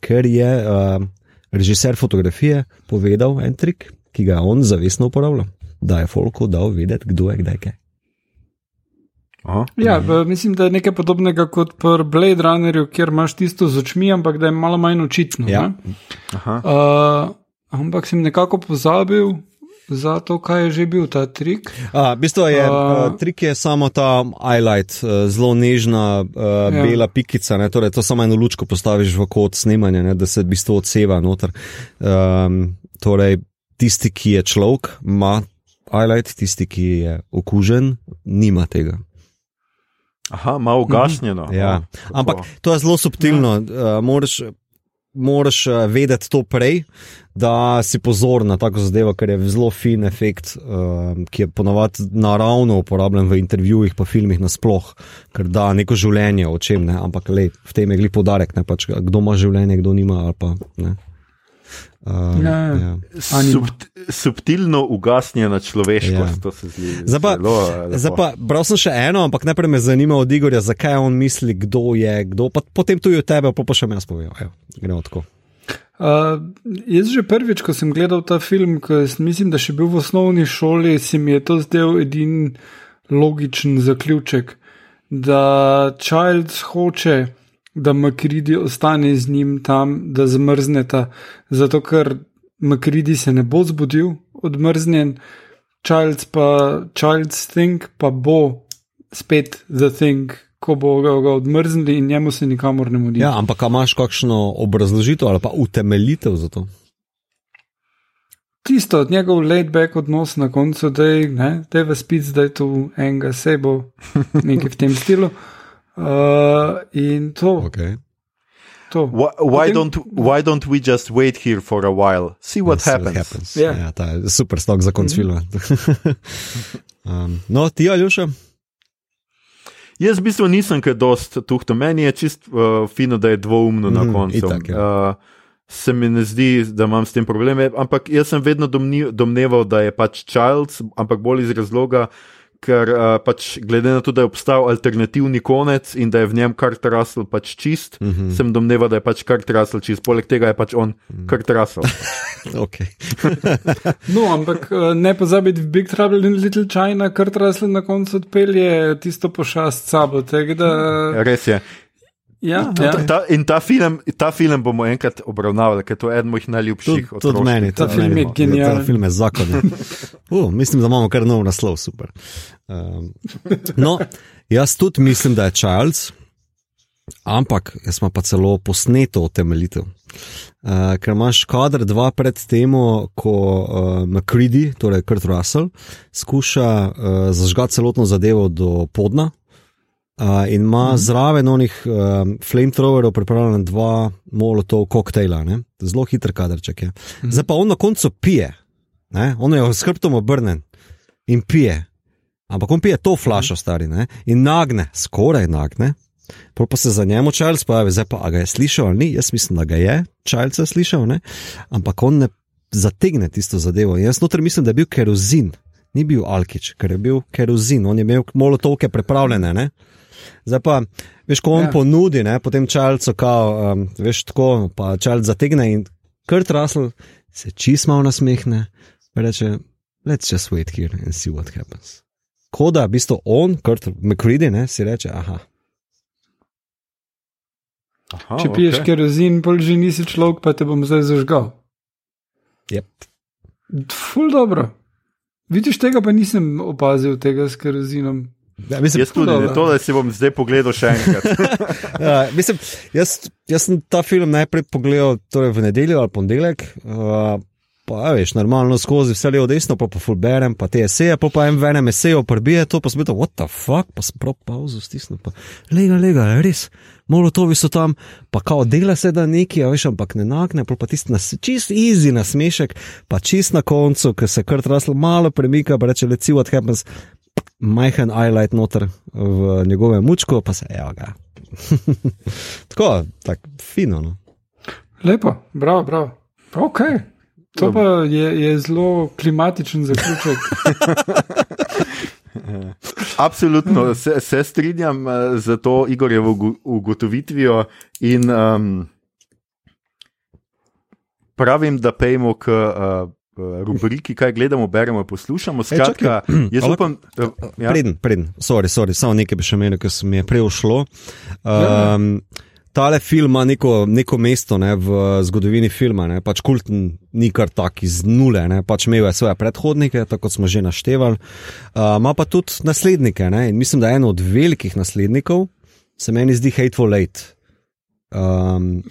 Ker je uh, režiser fotografije povedal en trik, ki ga on zavestno uporablja, da je Folko dal vedeti, kdo je kdaj kaj. Ja, mislim, da je nekaj podobnega kot pri Blade Runnerju, kjer imaš tisto z očmi, ampak da je malo manj očitno. Ja. Uh, ampak sem nekako pozabil, za to, kaj je že bil ta trik. A, v bistvu je, uh, trik je samo ta highlight, zelo nežna, uh, ja. bela pikica. Ne, torej, to samo eno lučko postaviš v kot snemanja, ne, da se v bistvu odseva noter. Um, torej, tisti, ki je človek, ima highlight, tisti, ki je okužen, nima tega. Aha, malo ugasnjeno. Ja. Ampak to je zelo subtilno. Ja. Uh, moraš, moraš eh, vedeti to prej, da si pozor na tako zadevo, ker je zelo fin efekt, uh, ki je ponovadi naravno uporabljen v intervjujih, pa filmih nasploh, ker da neko življenje o čem ne, ampak le, v tem je gli podarek, ne pač kdo ima življenje, kdo nima ali pa ne. Um, ja, ja. ja. Subt, subtilno ugasnjena človeškost, ja. to se zdi. Zdaj, bral sem še eno, ampak najprej me zanima od Igorja, zakaj on misli, kdo je kdo. Pa, potem tudi od tebe, pa, pa še me jaz povem. Gremo tako. Uh, jaz že prvič, ko sem gledal ta film, ko mislim, da še bil v osnovni šoli, se mi je to zdel edin logičen zaključek, da Childs hoče da Makridi ostane z njim tam, da zmrzneta, zato ker Makridi se ne bo zbudil, odmrznjen, Child's pa Child's Thing pa bo spet The Thing. Ko bo ga, ga odmrznili in njemu se nikamor ne mudi. Ja, ampak imaš kakšno obrazložitev ali pa utemeljitev za to? Tisto, njegov laid back odnos na koncu, da je v spit, da je tu enega sebo, nekaj v tem stilu. Uh, in to. Okay. to. Why, why, don't, why don't we just wait here for a while, see what happens? happens. Yeah. Ja, ta je super stok za konc mm -hmm. filma. um, no, ti, Aljuša? Jaz v bistvu nisem kaj dost tuhto, meni je čist uh, fino, da je dvoumno mm na mhm, koncu. Itak, ja. uh, se mi ne zdi, da imam s tem probleme, ampak jaz sem vedno domneval, da je pač Childs, ampak bolj iz razloga, ker uh, pač glede na to, da je obstajal alternativni konec in da je v njem Carter Russell pač čist, mm -hmm. sem domneval, da je pač Carter Russell čist, poleg tega je pač on mm. Carter Russell. no, ampak uh, ne pozabiti v Big Trouble in Little China, Carter Russell na koncu odpelje tisto pošast sabo. Da... Res je. Ja, ja. Ta, in ta film, ta film bomo enkrat obravnavali, ker to je eden mojih najljubših. Tudi tud meni, ta film je genialen. Ta film je zakon. uh, mislim, da imamo kar nov naslov, super. Um, no, jaz tudi mislim, da je Charles, ampak jaz smo pa celo posneto utemeljitev. Uh, ker imaš kader dva pred tem, ko uh, McCready, torej Kurt Russell, skuša uh, zažgati celotno zadevo do podna, Uh, in ima mm. zraven onih um, flamethrowerov pripravljena dva molotov koktejla, ne? zelo hiter kaderček je. Mm. Zdaj pa on na koncu pije, ne? on je s hrbtom obrnen in pije. Ampak on pije to flašo, mm. stari, ne? in nagne, skoraj nagne. Pol pa se za njemu Charles pojavi, zdaj pa ga je slišal ali ni, jaz mislim, da ga je Charles slišal, ne? ampak on ne zategne tisto zadevo. Jaz noter mislim, da je bil kerozin, ni bil alkič, ker je bil kerozin, on je imel molotovke pripravljene. Ne? Zdaj pa, veš, ko on ja. ponudi, ne, potem čalcu, kao, um, veš, tako, pa čalc zategne in Kurt Russell se čismal nasmehne in reče: Let's just wait here and see what happens. Koda, v bistvu on, Kurt McCready, ne, si reče: Aha. Aha Če piješ okay. kerozin, pol že nisi človek, pa te bom zdaj zažgal. Yep. Ful dobro. Vidiš, tega pa nisem opazil, tega s kerozinom. Ja, mislim, Jaz tudi, dobro. to, da si bom zdaj pogledal še enkrat. ja, mislim, jaz, jaz sem ta film najprej pogledal torej v nedeljo ali ponedeljek. Uh, Pa, a veš, normalno skozi vse levo, desno, pa pa fulberem, pa te eseje, pa pa en v enem eseju prbije to, pa sem bil, what the fuck, pa sem prav pauzo stisnil, pa lega, lega, res, molotovi so tam, pa kao dela se da neki, a veš, ampak ne nagne, pa tisti nas, čist easy nasmešek, pa čist na koncu, ker se krt raslo malo premika, pa reče, let's see what happens, majhen highlight noter v njegovem mučku, pa se, evo ga. tako, tako, fino, no. Lepo, bravo, bravo. Ok. To pa je, je zelo klimatičen zaključek. Absolutno se, se strinjam uh, z to Igorjevo ugo- ugotovitvijo in um, pravim, da pejmo k uh, rubriki, kaj gledamo, beremo, poslušamo. Skratka, jaz ali- upam, uh, ja, Preden, preden, sorry, sorry, samo nekaj bi še menil, ker se mi je prej ušlo. Ja. Um, Tale film ima neko, neko mesto ne, v zgodovini filma, ne, pač kulten ni kar tak iz nule, ne, pač imel je svoje predhodnike, tako smo že naštevali, uh, ima pa tudi naslednike. Ne, in mislim, da je eno od velikih naslednikov, se meni zdi Hateful Eight. Um,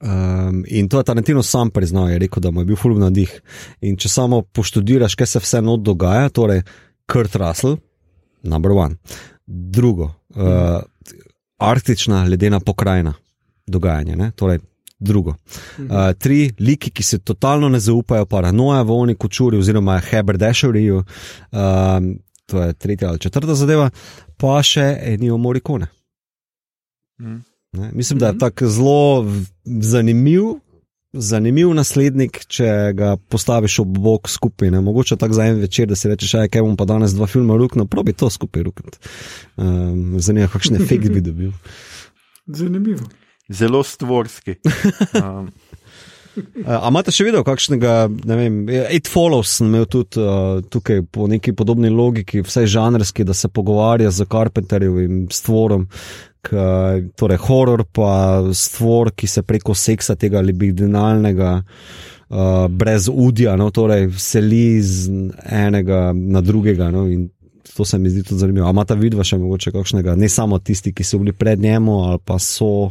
Um, in to je Tarantino sam priznal, je rekel, da mu je bil fulmin nadih. In če samo poštudiraš, kaj se vse not dogaja, torej Kurt Russell, number one. Drugo, uh, arktična ledena pokrajina, dogajanje, ne? torej drugo. Uh, tri liki, ki se totalno ne zaupajo, paranoja v oni kočuri oziroma heberdešeriju, um, to je tretja ali četrta zadeva, pa še enijo morikone. Mhm. Ne? Mislim, da je Mhm. tako zelo zanimiv, zanimiv naslednik, če ga postaviš ob bok skupaj. Ne? Mogoče tako za en večer, da si rečeš, aj kaj bom pa danes dva filma ruknil, probi to skupaj rukniti. Um, Zanima me, kakšen efekt bi dobil. Zanimivo. zelo stvorski. Um, Uh, a imate še video, kakšnega, ne vem, Eight Follows sem imel tudi uh, tukaj po neki podobni logiki, vsaj žanrski, da se pogovarja z Carpenterjevim stvorom, k, torej horor pa stvor, ki se preko seksa tega libidinalnega, uh, brez udja, no, torej seli z enega na drugega. No, in To se mi zdi tudi zanimivo. A ima ta vidva še mogoče kakšnega, ne samo tisti, ki so bili pred njemu, ali pa so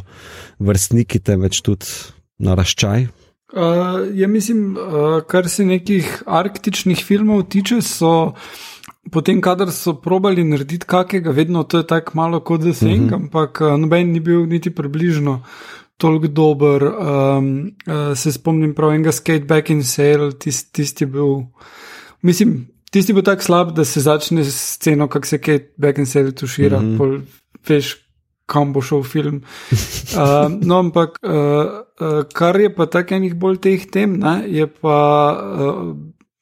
vrstniki, temveč tudi naraščaj. Uh, ja, mislim, uh, kar se nekih arktičnih filmov tiče, so potem, kadar so probali narediti kakega, vedno to je tako malo kot The Thing, uh -huh. ampak uh, noben ni bil niti približno toliko dober. Um, uh, se spomnim prav enega Skate Back in Sail, tisti tist je bil, mislim, tisti je bil tako slab, da se začne s sceno, kako se Skate Back in Sail tušira, uh -huh. pol, veš. Kam bo šel film. Uh, no, ampak uh, uh, kar je pa tako enih bolj teh tem, ne, je pa uh,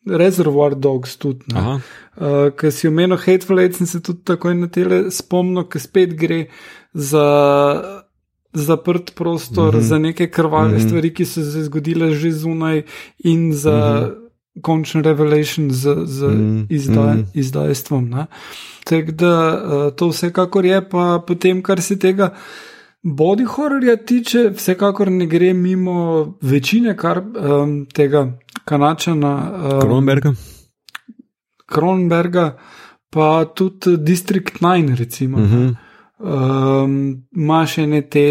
Reservoir Dogs tudi. Uh, ker si omenil Hateful Eight, sem se tudi takoj na tele spomnil, ker spet gre za zaprt prostor, mm. -hmm. za neke krvave mm. -hmm. stvari, ki so se zgodile že zunaj, in za mm -hmm. končni revelation z, z Mhm. izdaj, Mhm. izdajstvom. ne. Tako da uh, to vsekakor je, pa potem, kar se tega. Body horrorja tiče, vsekakor ne gre mimo večine kar, um, tega kanačana. Um, Kronberga. Kronberga, pa tudi District 9, recimo. Uh -huh. um, ima še ne te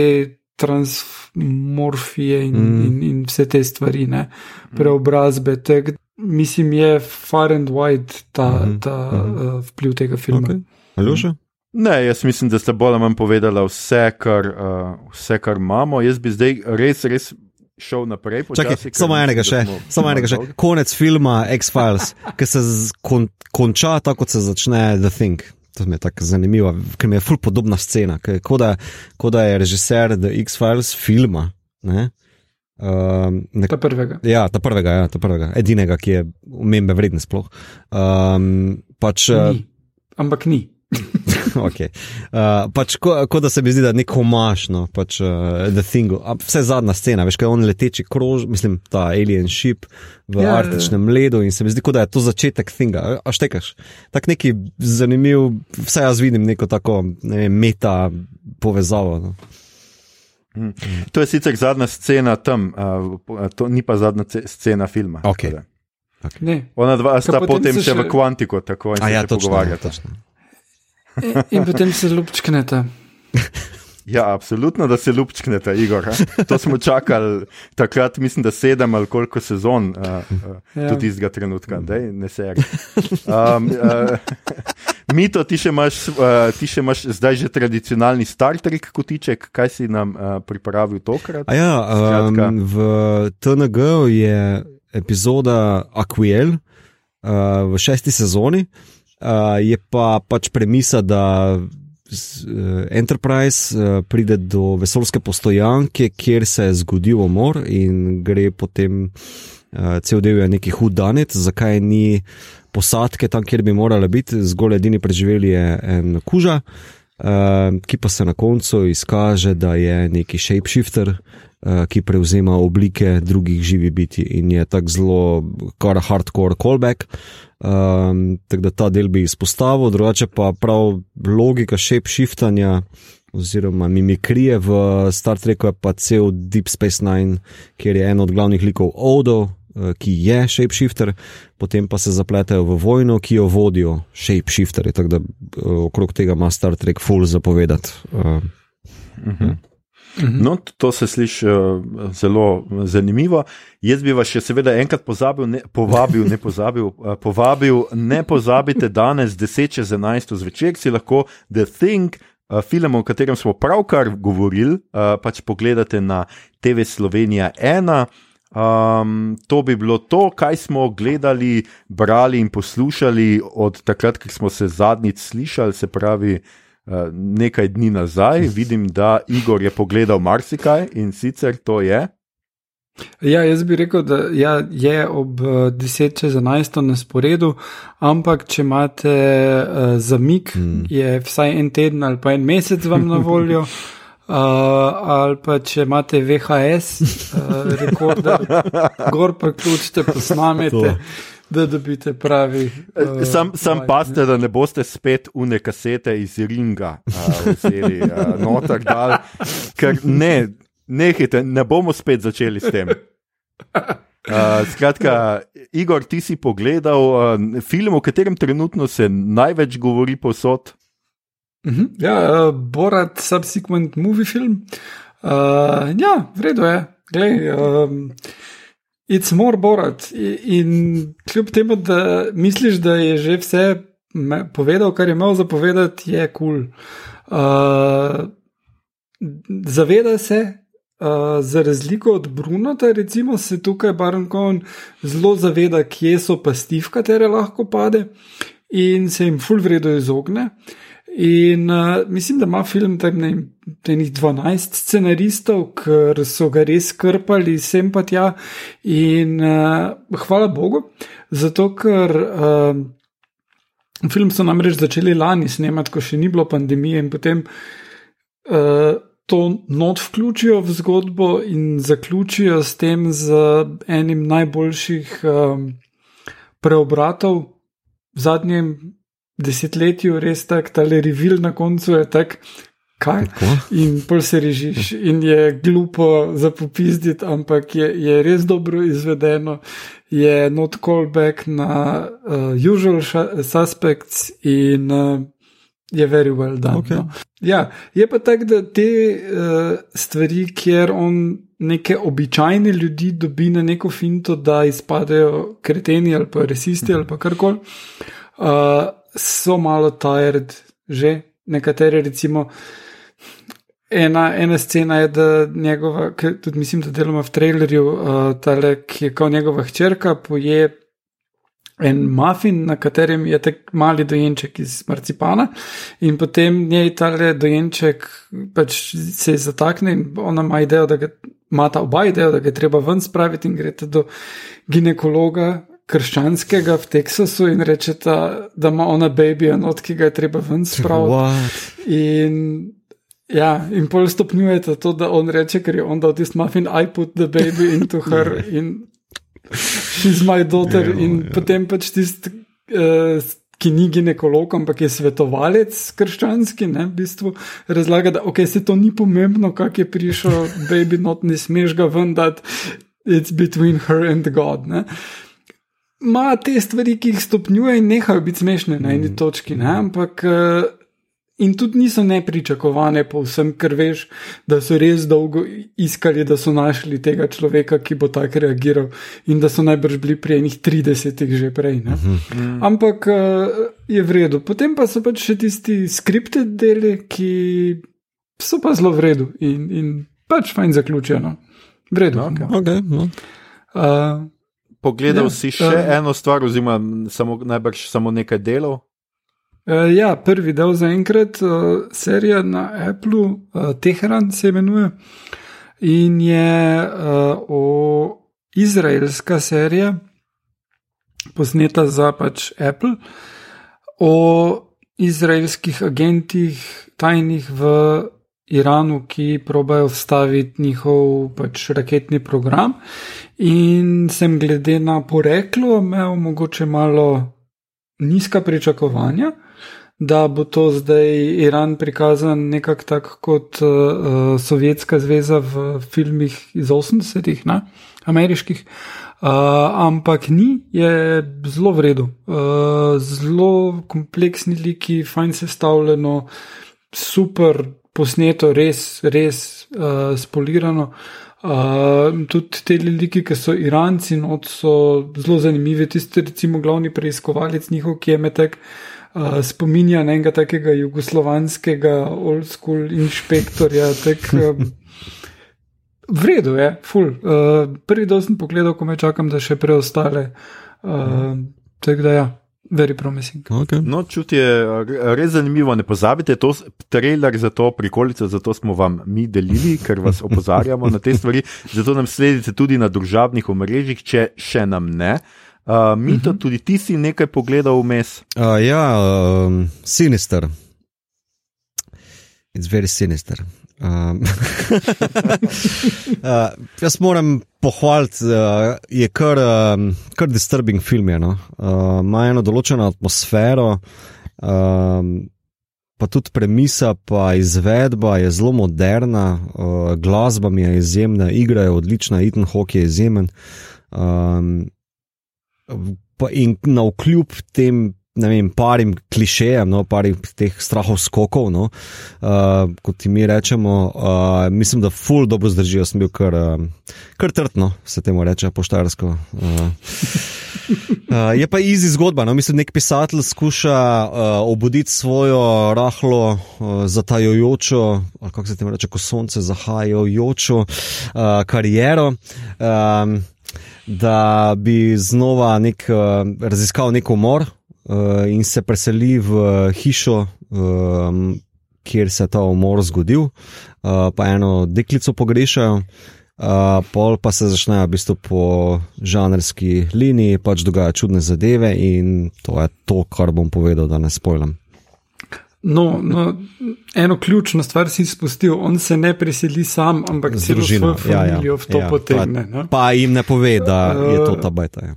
transmorfije in, Mm. mm. in, in vse te stvari, ne? preobrazbe. Tak, mislim, je far and wide ta, Mhm, ta mhm. uh, vpliv tega filma. Okay. Aljoša? Ne, jaz mislim, da ste bolj ali manj povedali vse, kar, uh, vse, kar imamo. Jaz bi zdaj res, res šel naprej. Čakaj, počasi, ker samo enega še, smo samo enega še. Konec filma X-Files, ki se kon, konča tako, kot se začne The Thing. To mi je tako zanimivo, ker mi je ful podobna scena. ker Kot da, ko da je režiser The X-Files filma. Ne? Um, nek, Ta prvega. ja, ta prvega, ja, ta prvega, edinega, ki je umembe vreden sploh. Um, pač, Ni. Ampak ni. okay. uh, pač, ko, ko da se mi zdi, da je nek homaš, no, pač uh, The Thing, a vse zadnja scena, veš, kaj je on leteči krož, mislim, ta alien ship v Ja, ja, ja, ja. arktičnem ledu in se mi zdi, kot da je to začetek Thinga. A- štekaš? Tak neki zanimiv, vse jaz vidim neko tako ne vem, meta povezavo. No. To je sicer zadnja scena tam, uh, to ni pa zadnja ce- scena filma. Tako da. Ne. Ona dva sta potem potem še v kvantiko, tako in se ja, točno. pogovarjata. točno. In, in potem se lupčknete. Ja, absolutno, da se lupčknete, Igor. a. To smo čakali takrat, mislim, da sedem ali koliko sezon, uh, uh, Ja. tudi tistega trenutka, da ne se. Um, uh, Mito, ti še, imaš, uh, ti še imaš zdaj že tradicionalni Star Trek kotiček, kaj si nam uh, pripravil tokrat? A ja, Skratka. um, v TNG je epizoda Aquiel uh, v šesti sezoni, uh, je pa pač premisa, da uh, Enterprise uh, pride do vesoljske postojanke, kjer se je zgodil umor in gre potem. Uh, cel del je neki hud danec, zakaj ni posadke tam, kjer bi morala biti, zgolj edini preživeli je en kuža, uh, ki pa se na koncu izkaže, da je neki shapeshifter, uh, ki prevzema oblike drugih živih biti in je tako zelo kar hardcore callback. Um, tako da ta del bi izpostavil, drugače pa prav logika shapeshiftanja. Oziroma, mimikrije v Star Treku je pa cel Deep Space Nine, kjer je en od glavnih likov Odo, ki je shapeshifter, potem pa se zapletajo v vojno, ki jo vodijo shapeshifterji. Tako da eh, okrog tega ima Star Trek full zapovedati. Uh, No, to se sliši zelo zanimivo. Jaz bi vas še seveda enkrat pozabil, ne, povabil, ne pozabil, povabil, ne pozabite danes 10 čez 11 zvečer, si lahko The Thing. uh, Film, o katerem smo pravkar govorili, pač pogledate na TV Slovenija 1. Um, to bi bilo to, kaj smo gledali, brali in poslušali od takrat, ko smo se zadnjič slišali, se pravi uh, nekaj dni nazaj. Vidim, da Igor je pogledal marsikaj in sicer to je. Ja, jaz bi rekel, da ja, je ob eh, 10 čez 11 na sporedu, ampak če imate uh, zamik, hmm. je vsaj en teden ali pa en mesec vam na voljo. Uh, ali pa če imate VHS, uh, rekorder, gor pa ključite, posnamete, da dobite pravi. Uh, Sam, sam paste, da ne boste spet une kasete iz ringa uh, vzeli uh, noter dal, ker ne, nehite, ne bomo spet začeli s tem. Uh, skratka, Igor, ti si pogledal uh, film, o katerem trenutno se največ govori posod. Mhm, Ja, uh, Borat subsequent movie film. Uh, ja, v redu je. Glej, um, it's more Borat. I- In kljub temu, da misliš, da je že vse povedal, kar je imel zapovedati, je kul. Cool. Uh, zaveda se. Uh, za razliko od Brunota, recimo, se tukaj Baron Cohen zelo zaveda, kje so pasti, v katere lahko pade, in se jim full vredo izogne. In uh, mislim, da ima film tam ne, enih 12 scenaristov, ker so ga res krpali sem pa tja. In uh, hvala Bogu, zato ker uh, film so namreč začeli lani snemati, ko še ni bilo pandemije, in potem uh, to not vključijo v zgodbo in zaključijo s tem z enim najboljših um, preobratov v zadnjem desetletju, res tak, ta revil na koncu je tak. Kaj? In pol se režiš, in je glupo za popizditi, ampak je, je res dobro izvedeno, je not callback na uh, usual suspects in uh, je very well done. Okay. No. Ja, je pa tako, da te uh, stvari, kjer on neke običajne ljudi dobi na neko finto, da izpadejo kreteni ali pa resisti ali pa karkoli, uh, so malo tired, že nekatere recimo. Ena, ena scena je, da njegova, tudi mislim, da deloma v trailerju, uh, tale, ki je kot njegova hčerka, poje en muffin, na katerem je tak mali dojenček iz marcipana, in potem njej tale dojenček pač se zatakne in ona ima idejo, da ga ima ta oba idejo, da ga je treba ven spraviti in greste do ginekologa. Krščanskega v Teksasu in reče, da ima ona baby enot, ki ga je treba ven spraviti. In, ja, in pol stopnjujete to, da on reče, ker je on dal tisti muffin, I put the baby into her in she's my daughter. Ja, in ja. potem pač tisti, uh, ki ni ginekolog, ampak je svetovalec krščanski, ne, v bistvu razlaga, da okay, se to ni pomembno, kak je prišel baby, not ne smeš ga ven, da it's between her and God. Ne. Ima te stvari, ki jih stopnjuje in nehajo biti smešne na eni točki, ne? ampak. Uh, In tudi niso nepričakovane, povsem, ker veš, da so res dolgo iskali, da so našli tega človeka, ki bo tako reagiral, in da so najbrž bili pri enih 30-ih že prej. Uh -huh. Ampak uh, je v redu. Potem pa so pač še tisti skripted deli, ki so pa zelo v redu in, in pač fajn zaključeno. V redu. Okay. Okay, no. uh, Pogledal ja, si še uh, eno stvar, oziroma samo, najbrž samo nekaj delov. Uh, ja, prvi del za enkrat, uh, serija na Apple, uh, Teheran se imenuje in je uh, o izraelska serija, posneta za pač Apple, o izraelskih agentih, tajnih v Iranu, ki probajo vstaviti njihov pač raketni program. In sem glede na poreklo imel mogoče malo nizka pričakovanja, da bo to zdaj Iran prikazan nekako tako kot uh, Sovjetska zveza v filmih iz 80-ih, ameriških. Uh, ampak ni, je zelo v redu, uh, zelo kompleksni liki, fajn sestavljeno, super posneto, res, res uh, spolirano. Uh, tudi te ljudi, ki so Iranci, not so zelo zanimivi. Tisti, recimo, glavni preiskovalec njihov, ki je metek, uh, spominja na enega takega jugoslovanskega old school inšpektorja. Tak, uh, v redu je, full. Uh, prvi del sem pogledal, ko me čakam, da še preostale. Uh, tako da ja. Very promising. Okay. No, čuti je res zanimivo. Ne pozabite, to je trailer za to prikolico, zato smo vam mi delili, ker vas opozarjamo na te stvari. Zato nam sledite tudi na družabnih omrežjih, če še nam ne. Uh, mi to uh -huh. tudi ti si nekaj pogledal vmes. Uh, ja, um, sinister. It's very sinister. Um, uh, jaz moram pohvaliti, uh, je kar, um, kar disturbing film. Je, no? uh, ima eno določeno atmosfero, um, pa tudi premisa, pa izvedba je zelo moderna, uh, glasba mi je izjemna, igra je odlična, Ethan Hawke je izjemen. Um, in na vkljub tem ne vem, parim klišejem, no, parim teh strahov skokov, no, uh, kot ti mi rečemo, uh, mislim, da ful dobro zdržijo, sem bil kar, uh, kar trdno, se temu reče poštarsko. Uh. Uh, je pa izi zgodba. No? Mislim, nek pisatelj skuša uh, obuditi svojo rahlo, uh, zatajajočo, ali kako se temu reče, ko sonce zahajajočo uh, kariero. Um, Da bi znova nek, uh, raziskal nek umor, uh, in se preseli v hišo, um, kjer se je ta umor zgodil, uh, pa eno deklico pogrešajo. Uh, pol pa se začnejo v bistvu po žanrski liniji, pač dogajajo čudne zadeve, in to je to, kar bom povedal, da ne spojlam. No, no, eno ključno stvar si izpustil, on se ne preseli sam, ampak svojo familijo ja, ja, v to ja, potegne. Pa, pa jim ne pove, da je to ta beta. Ja.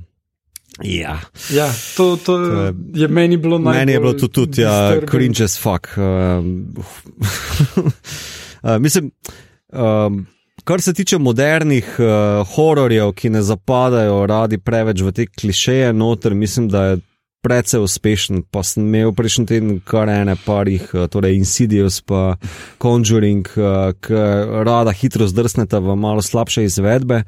Ja, ja to, to, to je, meni bilo najbolj. Meni je bilo to tudi, ja, cringe as fuck. Um, uh, mislim, um, kar se tiče modernih uh, hororjev, ki ne zapadajo radi preveč v te klišeje, noter, mislim, da je precej uspešen. Pa sem imel prejšnji teden kar ene parih, eh, torej Insidious, pa Conjuring, eh, ki rada hitro zdrsnete v malo slabše izvedbe.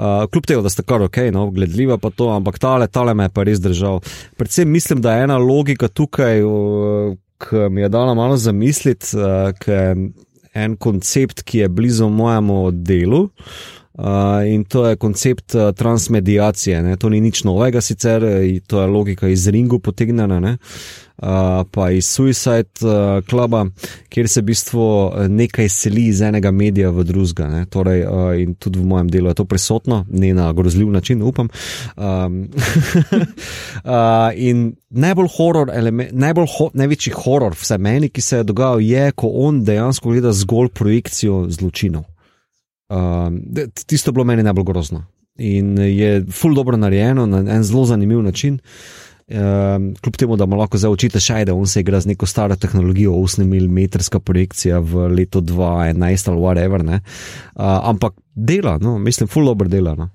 Uh, kljub temu, da ste kar ok, no, gledljiva pa to, ampak tale, tale me je pa res držal. Predvsem mislim, da je ena logika tukaj, ki mi je dala malo zamisliti, ker je en koncept, ki je blizu mojemu delu. In to je koncept uh, transmedijacije. Ne? To ni nič novega, sicer to je logika iz Ringu potegnjena, uh, pa iz Suicide uh, Cluba, kjer se v bistvu nekaj seli iz enega medija v drugega. Torej, uh, in tudi v mojem delu je to prisotno, ne na grozljiv način, upam. Um, uh, in najbolj horor, najbolj ho največji horor vse meni, ki se je dogajal, je, ko on dejansko gleda zgolj projekcijo zločinov. Uh, tisto je bilo meni najbolj grozno. In je ful dobro narejeno na en zelo zanimiv način. Uh, kljub temu, da mu lahko zdaj učite še, da on se igra z neko staro tehnologijo, 8 mm projekcija v letu 2011 ali whatever. Uh, ampak dela, no, mislim, ful dobro dela. No.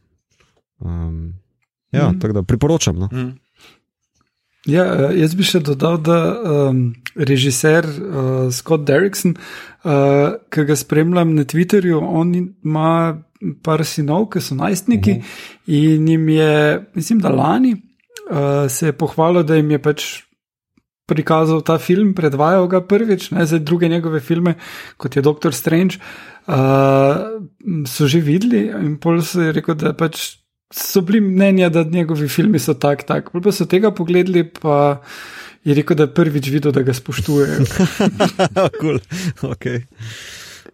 Um, Ja, mm. tako da priporočam. No. Mm. Ja, eh, jaz bi še dodal, da um, režiser uh, Scott Derrickson, uh, ki ga spremljam na Twitterju, on ima par sinov, ki so najstniki uh -huh. in jim je, mislim, da lani uh, se je pohvalil, da jim je pač prikazal ta film, predvajal ga prvič, ne za druge njegove filme, kot je Doctor Strange, uh, so že videli in pol se je rekel, da pač so bili mnenja, da njegovi filmi so tak, tak. Pol pa so tega pogledali, pa je rekel, da je prvič videl, da ga spoštujejo. cool. okay.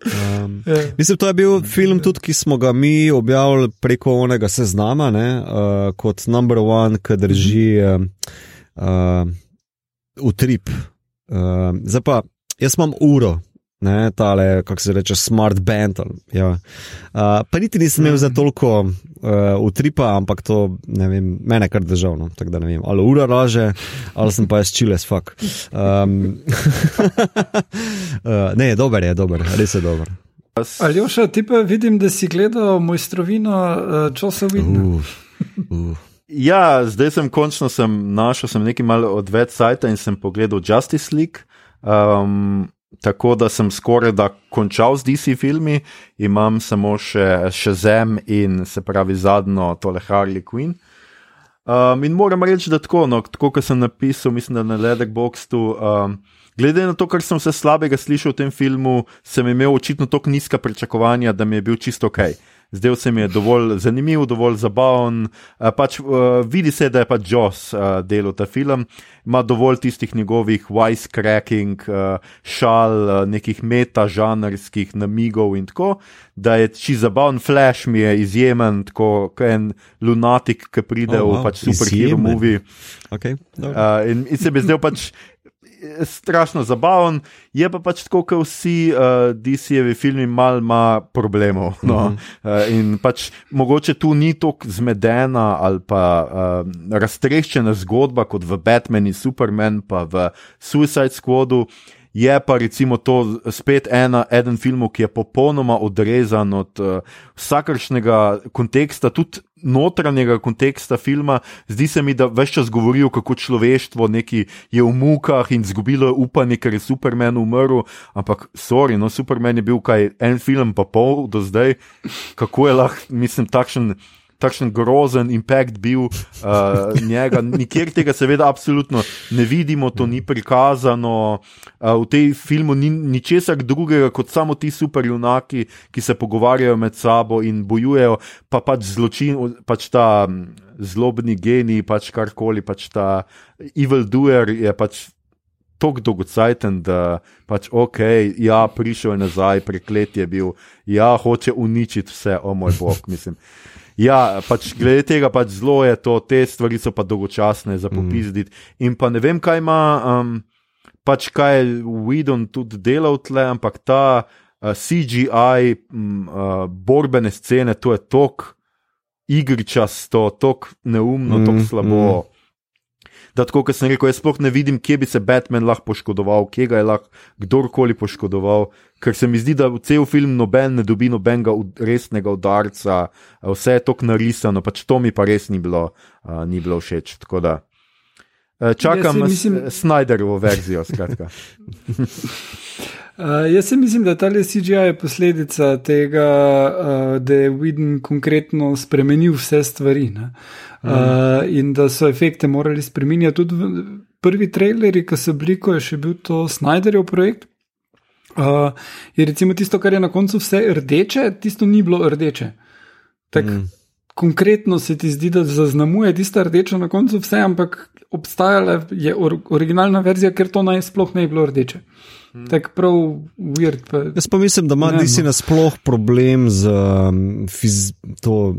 Um, yeah. Ja. Mislim, to je bil film, tudi, ki smo ga mi objavili preko onega seznama, ne, uh, kot number one, ki drži uh, uh, utrip. Uh, zdaj pa, jaz imam uro, ne, tale, kako se reče, smart band. Ja. Uh, pa niti nisem imel za mhm. toliko uh, utripa, ampak to, ne vem, mene kar državno. Tako da ne vem, ali ura laže, ali sem pa jaz čiles, fuk. Um, uh, ne, dober je, dober, res je dober. Ali jo še ti pa vidim, da si gledal mojstrovino uh, časovino? Uh, uh. Ja, zdaj sem končno sem našel sem nekaj malo odveč sajta in sem pogledal Justice League. Um, tako da sem skoraj da končal z DC filmi, imam samo še, še Zem in se pravi zadnjo tole Harley Quinn. Um, in moram reči, da tako, no, tako kot sem napisal, mislim, da na Letterboxdu. Um, Glede na to, kar sem vse slabega slišal v tem filmu, sem imel očitno tako nizka pričakovanja, da mi je bil čisto ok zdel se mi je dovolj zanimiv, dovolj zabaven. Uh, pač, uh, vidi se, da je pač Joss uh, delal ta film, ima dovolj tistih njegovih wisecracking, uh, šal, uh, nekih meta-žanrskih namigov in tako, da je či zabaven, flash mi je izjemen, kot en lunatik, ki pride oh, wow. v pač superhero movie. Okay, uh, in, in se bi zdel pač strašno zabaven, je pa pač tako, kot vsi uh, DC-jevi filmi, malo ima problemov. No? Uh -huh. uh, in pač mogoče tu ni tako zmedena ali pa uh, raztreščena zgodba kot v Batmanu, Superman, pa v Suicide Squadu. Je pa recimo to spet ena, eden film, ki je popolnoma odrezan od uh, vsakršnega konteksta, tudi notranjega konteksta filma, zdi se mi, da več čas govorijo, kako človeštvo je v mukah in izgubilo upanje, ker je Superman umrl. Ampak, sorry, no, Superman je bil kaj en film, pa pol do zdaj, kako je lahko, mislim, takšen takšen grozen impact bil uh, njega. Nikjer tega, seveda, absolutno ne vidimo, to ni prikazano. Uh, v tej filmu ni ničesar drugega kot samo ti superjunaki, ki se pogovarjajo med sabo in bojujejo, pa pač zločin, pač ta zlobni genij, pač karkoli, pač ta evil doer je pač. Tako dolgocajten, da pač ok, ja, prišel je nazaj, preklet je bil, ja, hoče uničiti vse, o moj bog, mislim. Ja, pač glede tega, pač zelo je to, te stvari so pa dolgočasne za popizditi. Mm. In pa ne vem, kaj ima, um, pač kaj je Widon tudi delal tle, ampak ta uh, CGI, um, uh, borbene scene, to je tok igričasto, tok neumno, mm, tok slabo. Mm da tako, kot sem rekel, jaz sploh ne vidim, kje bi se Batman lahko poškodoval, kje ga je lahko kdorkoli poškodoval, ker se mi zdi, da cel film noben ne dobi nobenega resnega udarca, vse je tako narisano, pač to mi pa res ni bilo, uh, ni bilo všeč. Da. Čakam na mislim... Snyderovo verzijo. Uh, jaz se mislim, da ta CGI je posledica tega, uh, da je Widen konkretno spremenil vse stvari. Uh, mm. In da so efekte morali spremenjati. Tudi prvi traileri, ki so bili, ko je še bil to Snyderjev projekt. Uh, je recimo tisto, kar je na koncu vse rdeče, tisto ni bilo rdeče. Tak, mm. Konkretno se ti zdi, da zaznamuje tisto rdečo na koncu vse, ampak obstajala je or originalna verzija, ker to naj sploh ne bi bilo rdeče. Hmm. Tako prav weird. Pa, Jaz pa mislim, da ima Disi no. nasploh problem z um, fiz, to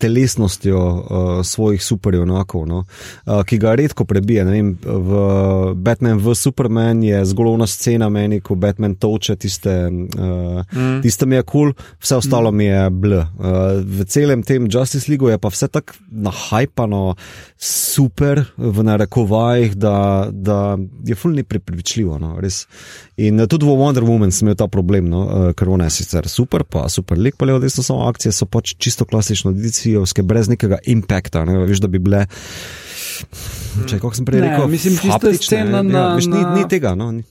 telesnostjo uh, svojih superjunakov, no? uh, ki ga redko prebije. Vem, v Batman v Superman je zgolovna scena meni, ko Batman toče tiste, uh, mm. tiste mi je kul, cool, vse ostalo mm. mi je bl. Uh, v celem tem Justice League je pa vse tako nahajpano, super v narekovajih, da, da je fulni pripričljivo. No? Res, In tudi v Wonder Woman sem imel ta problem, no, uh, ker ona je sicer super, pa super lik, pa levo desno samo akcije so pač čisto klasično edicijovske, brez nekega impakta, ne, veš, da bi bile. Če, kako sem prej Ne, rekel, mislim, tista haptične, scena ja, na- veš, ni, ni tega. No, ni.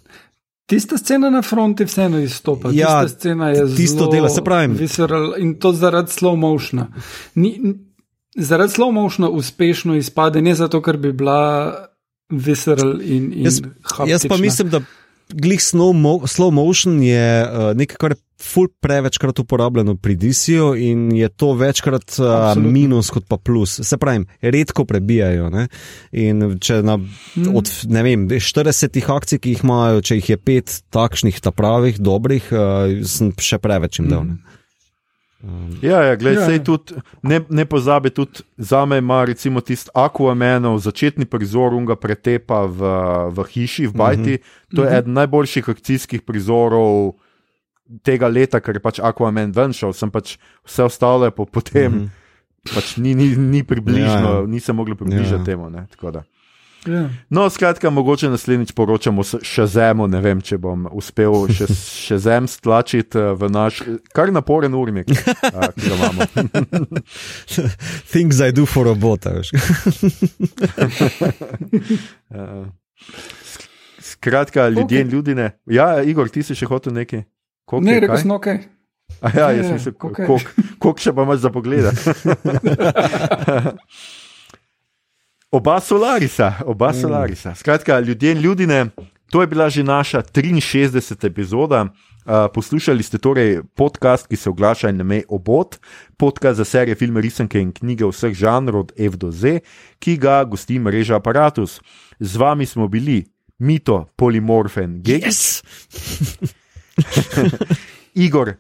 Tista scena na fronti vseeno izstopa. Ja, Tista scena je tisto zelo dela, saj pravim. Visceral, in to zaradi slow motiona. Ni, zaradi slow motiona uspešno izpade, ne zato, ker bi bila visceral in, in Jaz, jaz pa haptična. mislim, da glih slow, mo slow motion je uh, nekaj, kar je ful prevečkrat uporabljeno pri DC-ju in je to večkrat uh, Absolutno. minus kot pa plus. Se pravi, redko prebijajo. Ne? In če na, Mhm. od ne vem, 40 akcij, ki jih imajo, če jih je pet takšnih, ta pravih, dobrih, uh, sem še preveč jim dal. ne. Ja, ja, gled, Ja, ja, tudi, ne, ne pozabi, tudi za me ima recimo tisti Aquamenov začetni prizor unga pretepa v, v hiši, v Bajti. Mm -hmm. To je eden najboljših akcijskih prizorov tega leta, ker je pač Aquaman ven šel, sem pač vse ostalo je po, potem. Mm -hmm. Pač ni, ni, ni približno, Ja, ja, nisem mogel približati Ja. temu. Ne, tako da. Ja. No, skratka, mogoče naslednjič poročamo še zemo, ne vem, če bom uspel še, še zem stlačiti eh, v naš kar naporen urnik, a, ki ga imamo. Things I do for a bot. a veš. Uh, Skratka, ljudje in Ok. ljudine. Ja, Igor, ti si še hotel nekaj? Koliko Ne, rekel sem, ok. A ja, Ja, jaz ja, mislim, okej. koliko še pa imaš za pogled. oba Solarisa, oba Solarisa. Skratka, ljudje in ljudine, to je bila že naša 63. epizoda. Uh, poslušali ste torej podcast, ki se oglaša in ime Obot, podcast za serije, filme, risanke in knjige vseh žanrov od F do Z, ki ga gosti mreža Apparatus. Z vami smo bili Mito, Polimorfen, Gegis, Yes! Igor,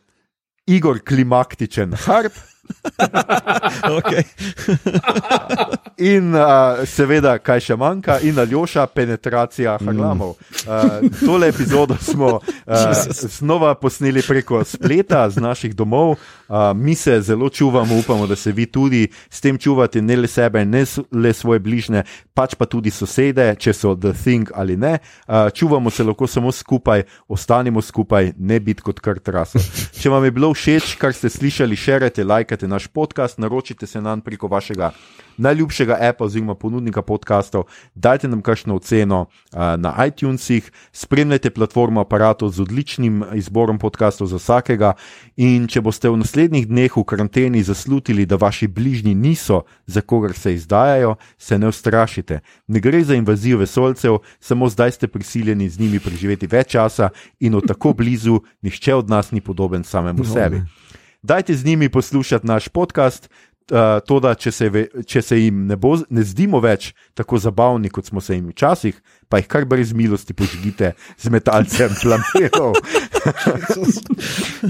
Igor Klimaktičen, Harp. In uh, seveda, kaj še manjka, in Aljoša, penetracija harlamov. Uh, tole epizodo smo uh, znova posneli preko spleta, z naših domov. Uh, mi se zelo čuvamo, upamo, da se vi tudi s tem čuvate, ne le sebe, ne le svoje bližnje, pač pa tudi sosede, če so the thing ali ne. Uh, čuvamo se lahko samo skupaj, ostanimo skupaj, ne biti kot kar traso. Če vam je bilo všeč, kar ste slišali, širite, lajkate naš podcast, naročite se nam preko vašega najljubšega appa oziroma ponudnika podkastov, dajte nam kakšno oceno uh, na iTunesih, spremljajte platformo aparatov z odličnim izborom podkastov za vsakega. In če boste v naslednjih dneh v karanteni zaslutili, da vaši bližnji niso, za kogar se izdajajo, se ne ustrašite. Ne gre za invazijo vesolcev, samo zdaj ste prisiljeni z njimi preživeti več časa in od tako blizu nihče od nas ni podoben samemu sebi. Dajte z njimi poslušati naš podcast. Uh, to, da če se, ve, če se jim ne, bo, ne zdimo več tako zabavni, kot smo se jim včasih, pa jih kar brez milosti požgite z metalcem plamerov.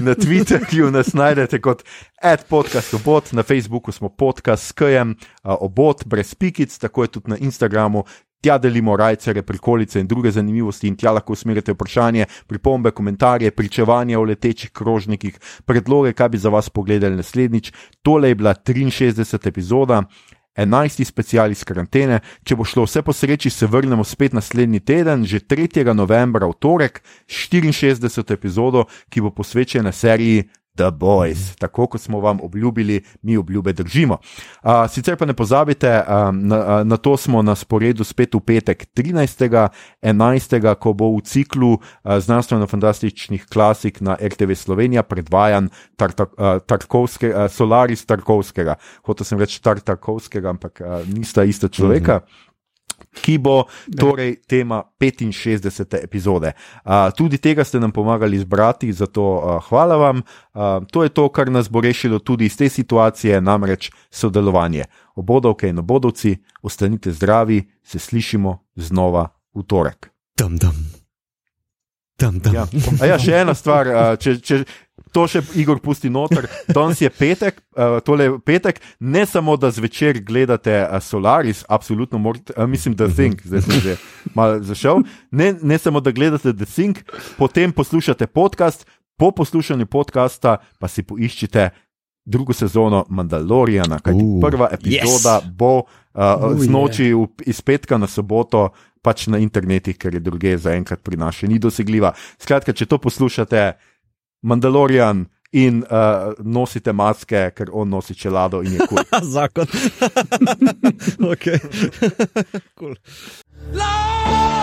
na Twitterju nas najdete kot ad podcast obot, na Facebooku smo podcast s KM, uh, obot brez pikic, tako je tudi na Instagramu. Tja delimo rajcere, prikolice in druge zanimivosti, in tja lahko usmerite vprašanje, pripombe, komentarje, pričevanja o letečih krožnikih, predloge, kaj bi za vas pogledali naslednjič. Tole je bila 63. epizoda. 11. special iz karantene. Če bo šlo vse po sreči, se vrnemo spet naslednji teden, že 3. novembra, v torek, 64. epizodo, ki bo posvečena seriji The Boys, tako kot smo vam obljubili, mi obljube držimo. Uh, sicer pa ne pozabite, um, na, na to smo na sporedu spet v petek 13. 11. ko bo v ciklu uh, znanstveno-fantastičnih klasik na RTV Slovenija predvajan Tarta, uh, Tarkovske, uh, Solaris Tarkovskega. Hotel sem reči Tartakovskega, ampak uh, nista ista človeka. Uh -huh ki bo torej tema 65. epizode. Uh, tudi tega ste nam pomagali izbrati, zato uh, hvala vam. Uh, to je to, kar nas bo rešilo tudi iz te situacije, namreč sodelovanje. Obodovke in obodovci, ostanite zdravi, se slišimo znova v torek. Dum, dum. Dum, dum. Ja. A ja, še ena stvar, če, če to še Igor pusti noter, danes je petek, uh, tole je petek, ne samo da zvečer gledate uh, Solaris, absolutno morate, uh, mislim, da Think, zdaj sem že malo zašel, ne, ne samo da gledate The Think, potem poslušate podcast, po poslušanju podcasta pa si poiščite drugo sezono Mandaloriana, kajti Uh, prva epizoda yes. bo uh, Oh, z noči v- iz petka na soboto pač na internetu, ker je druge zaenkrat pri nas še ni dosegljiva. Skratka, če to poslušate, Mandalorian. In uh, nosite maske, ker on nosi čelado in je kul. Cool. Zakon. ok. cool. Love!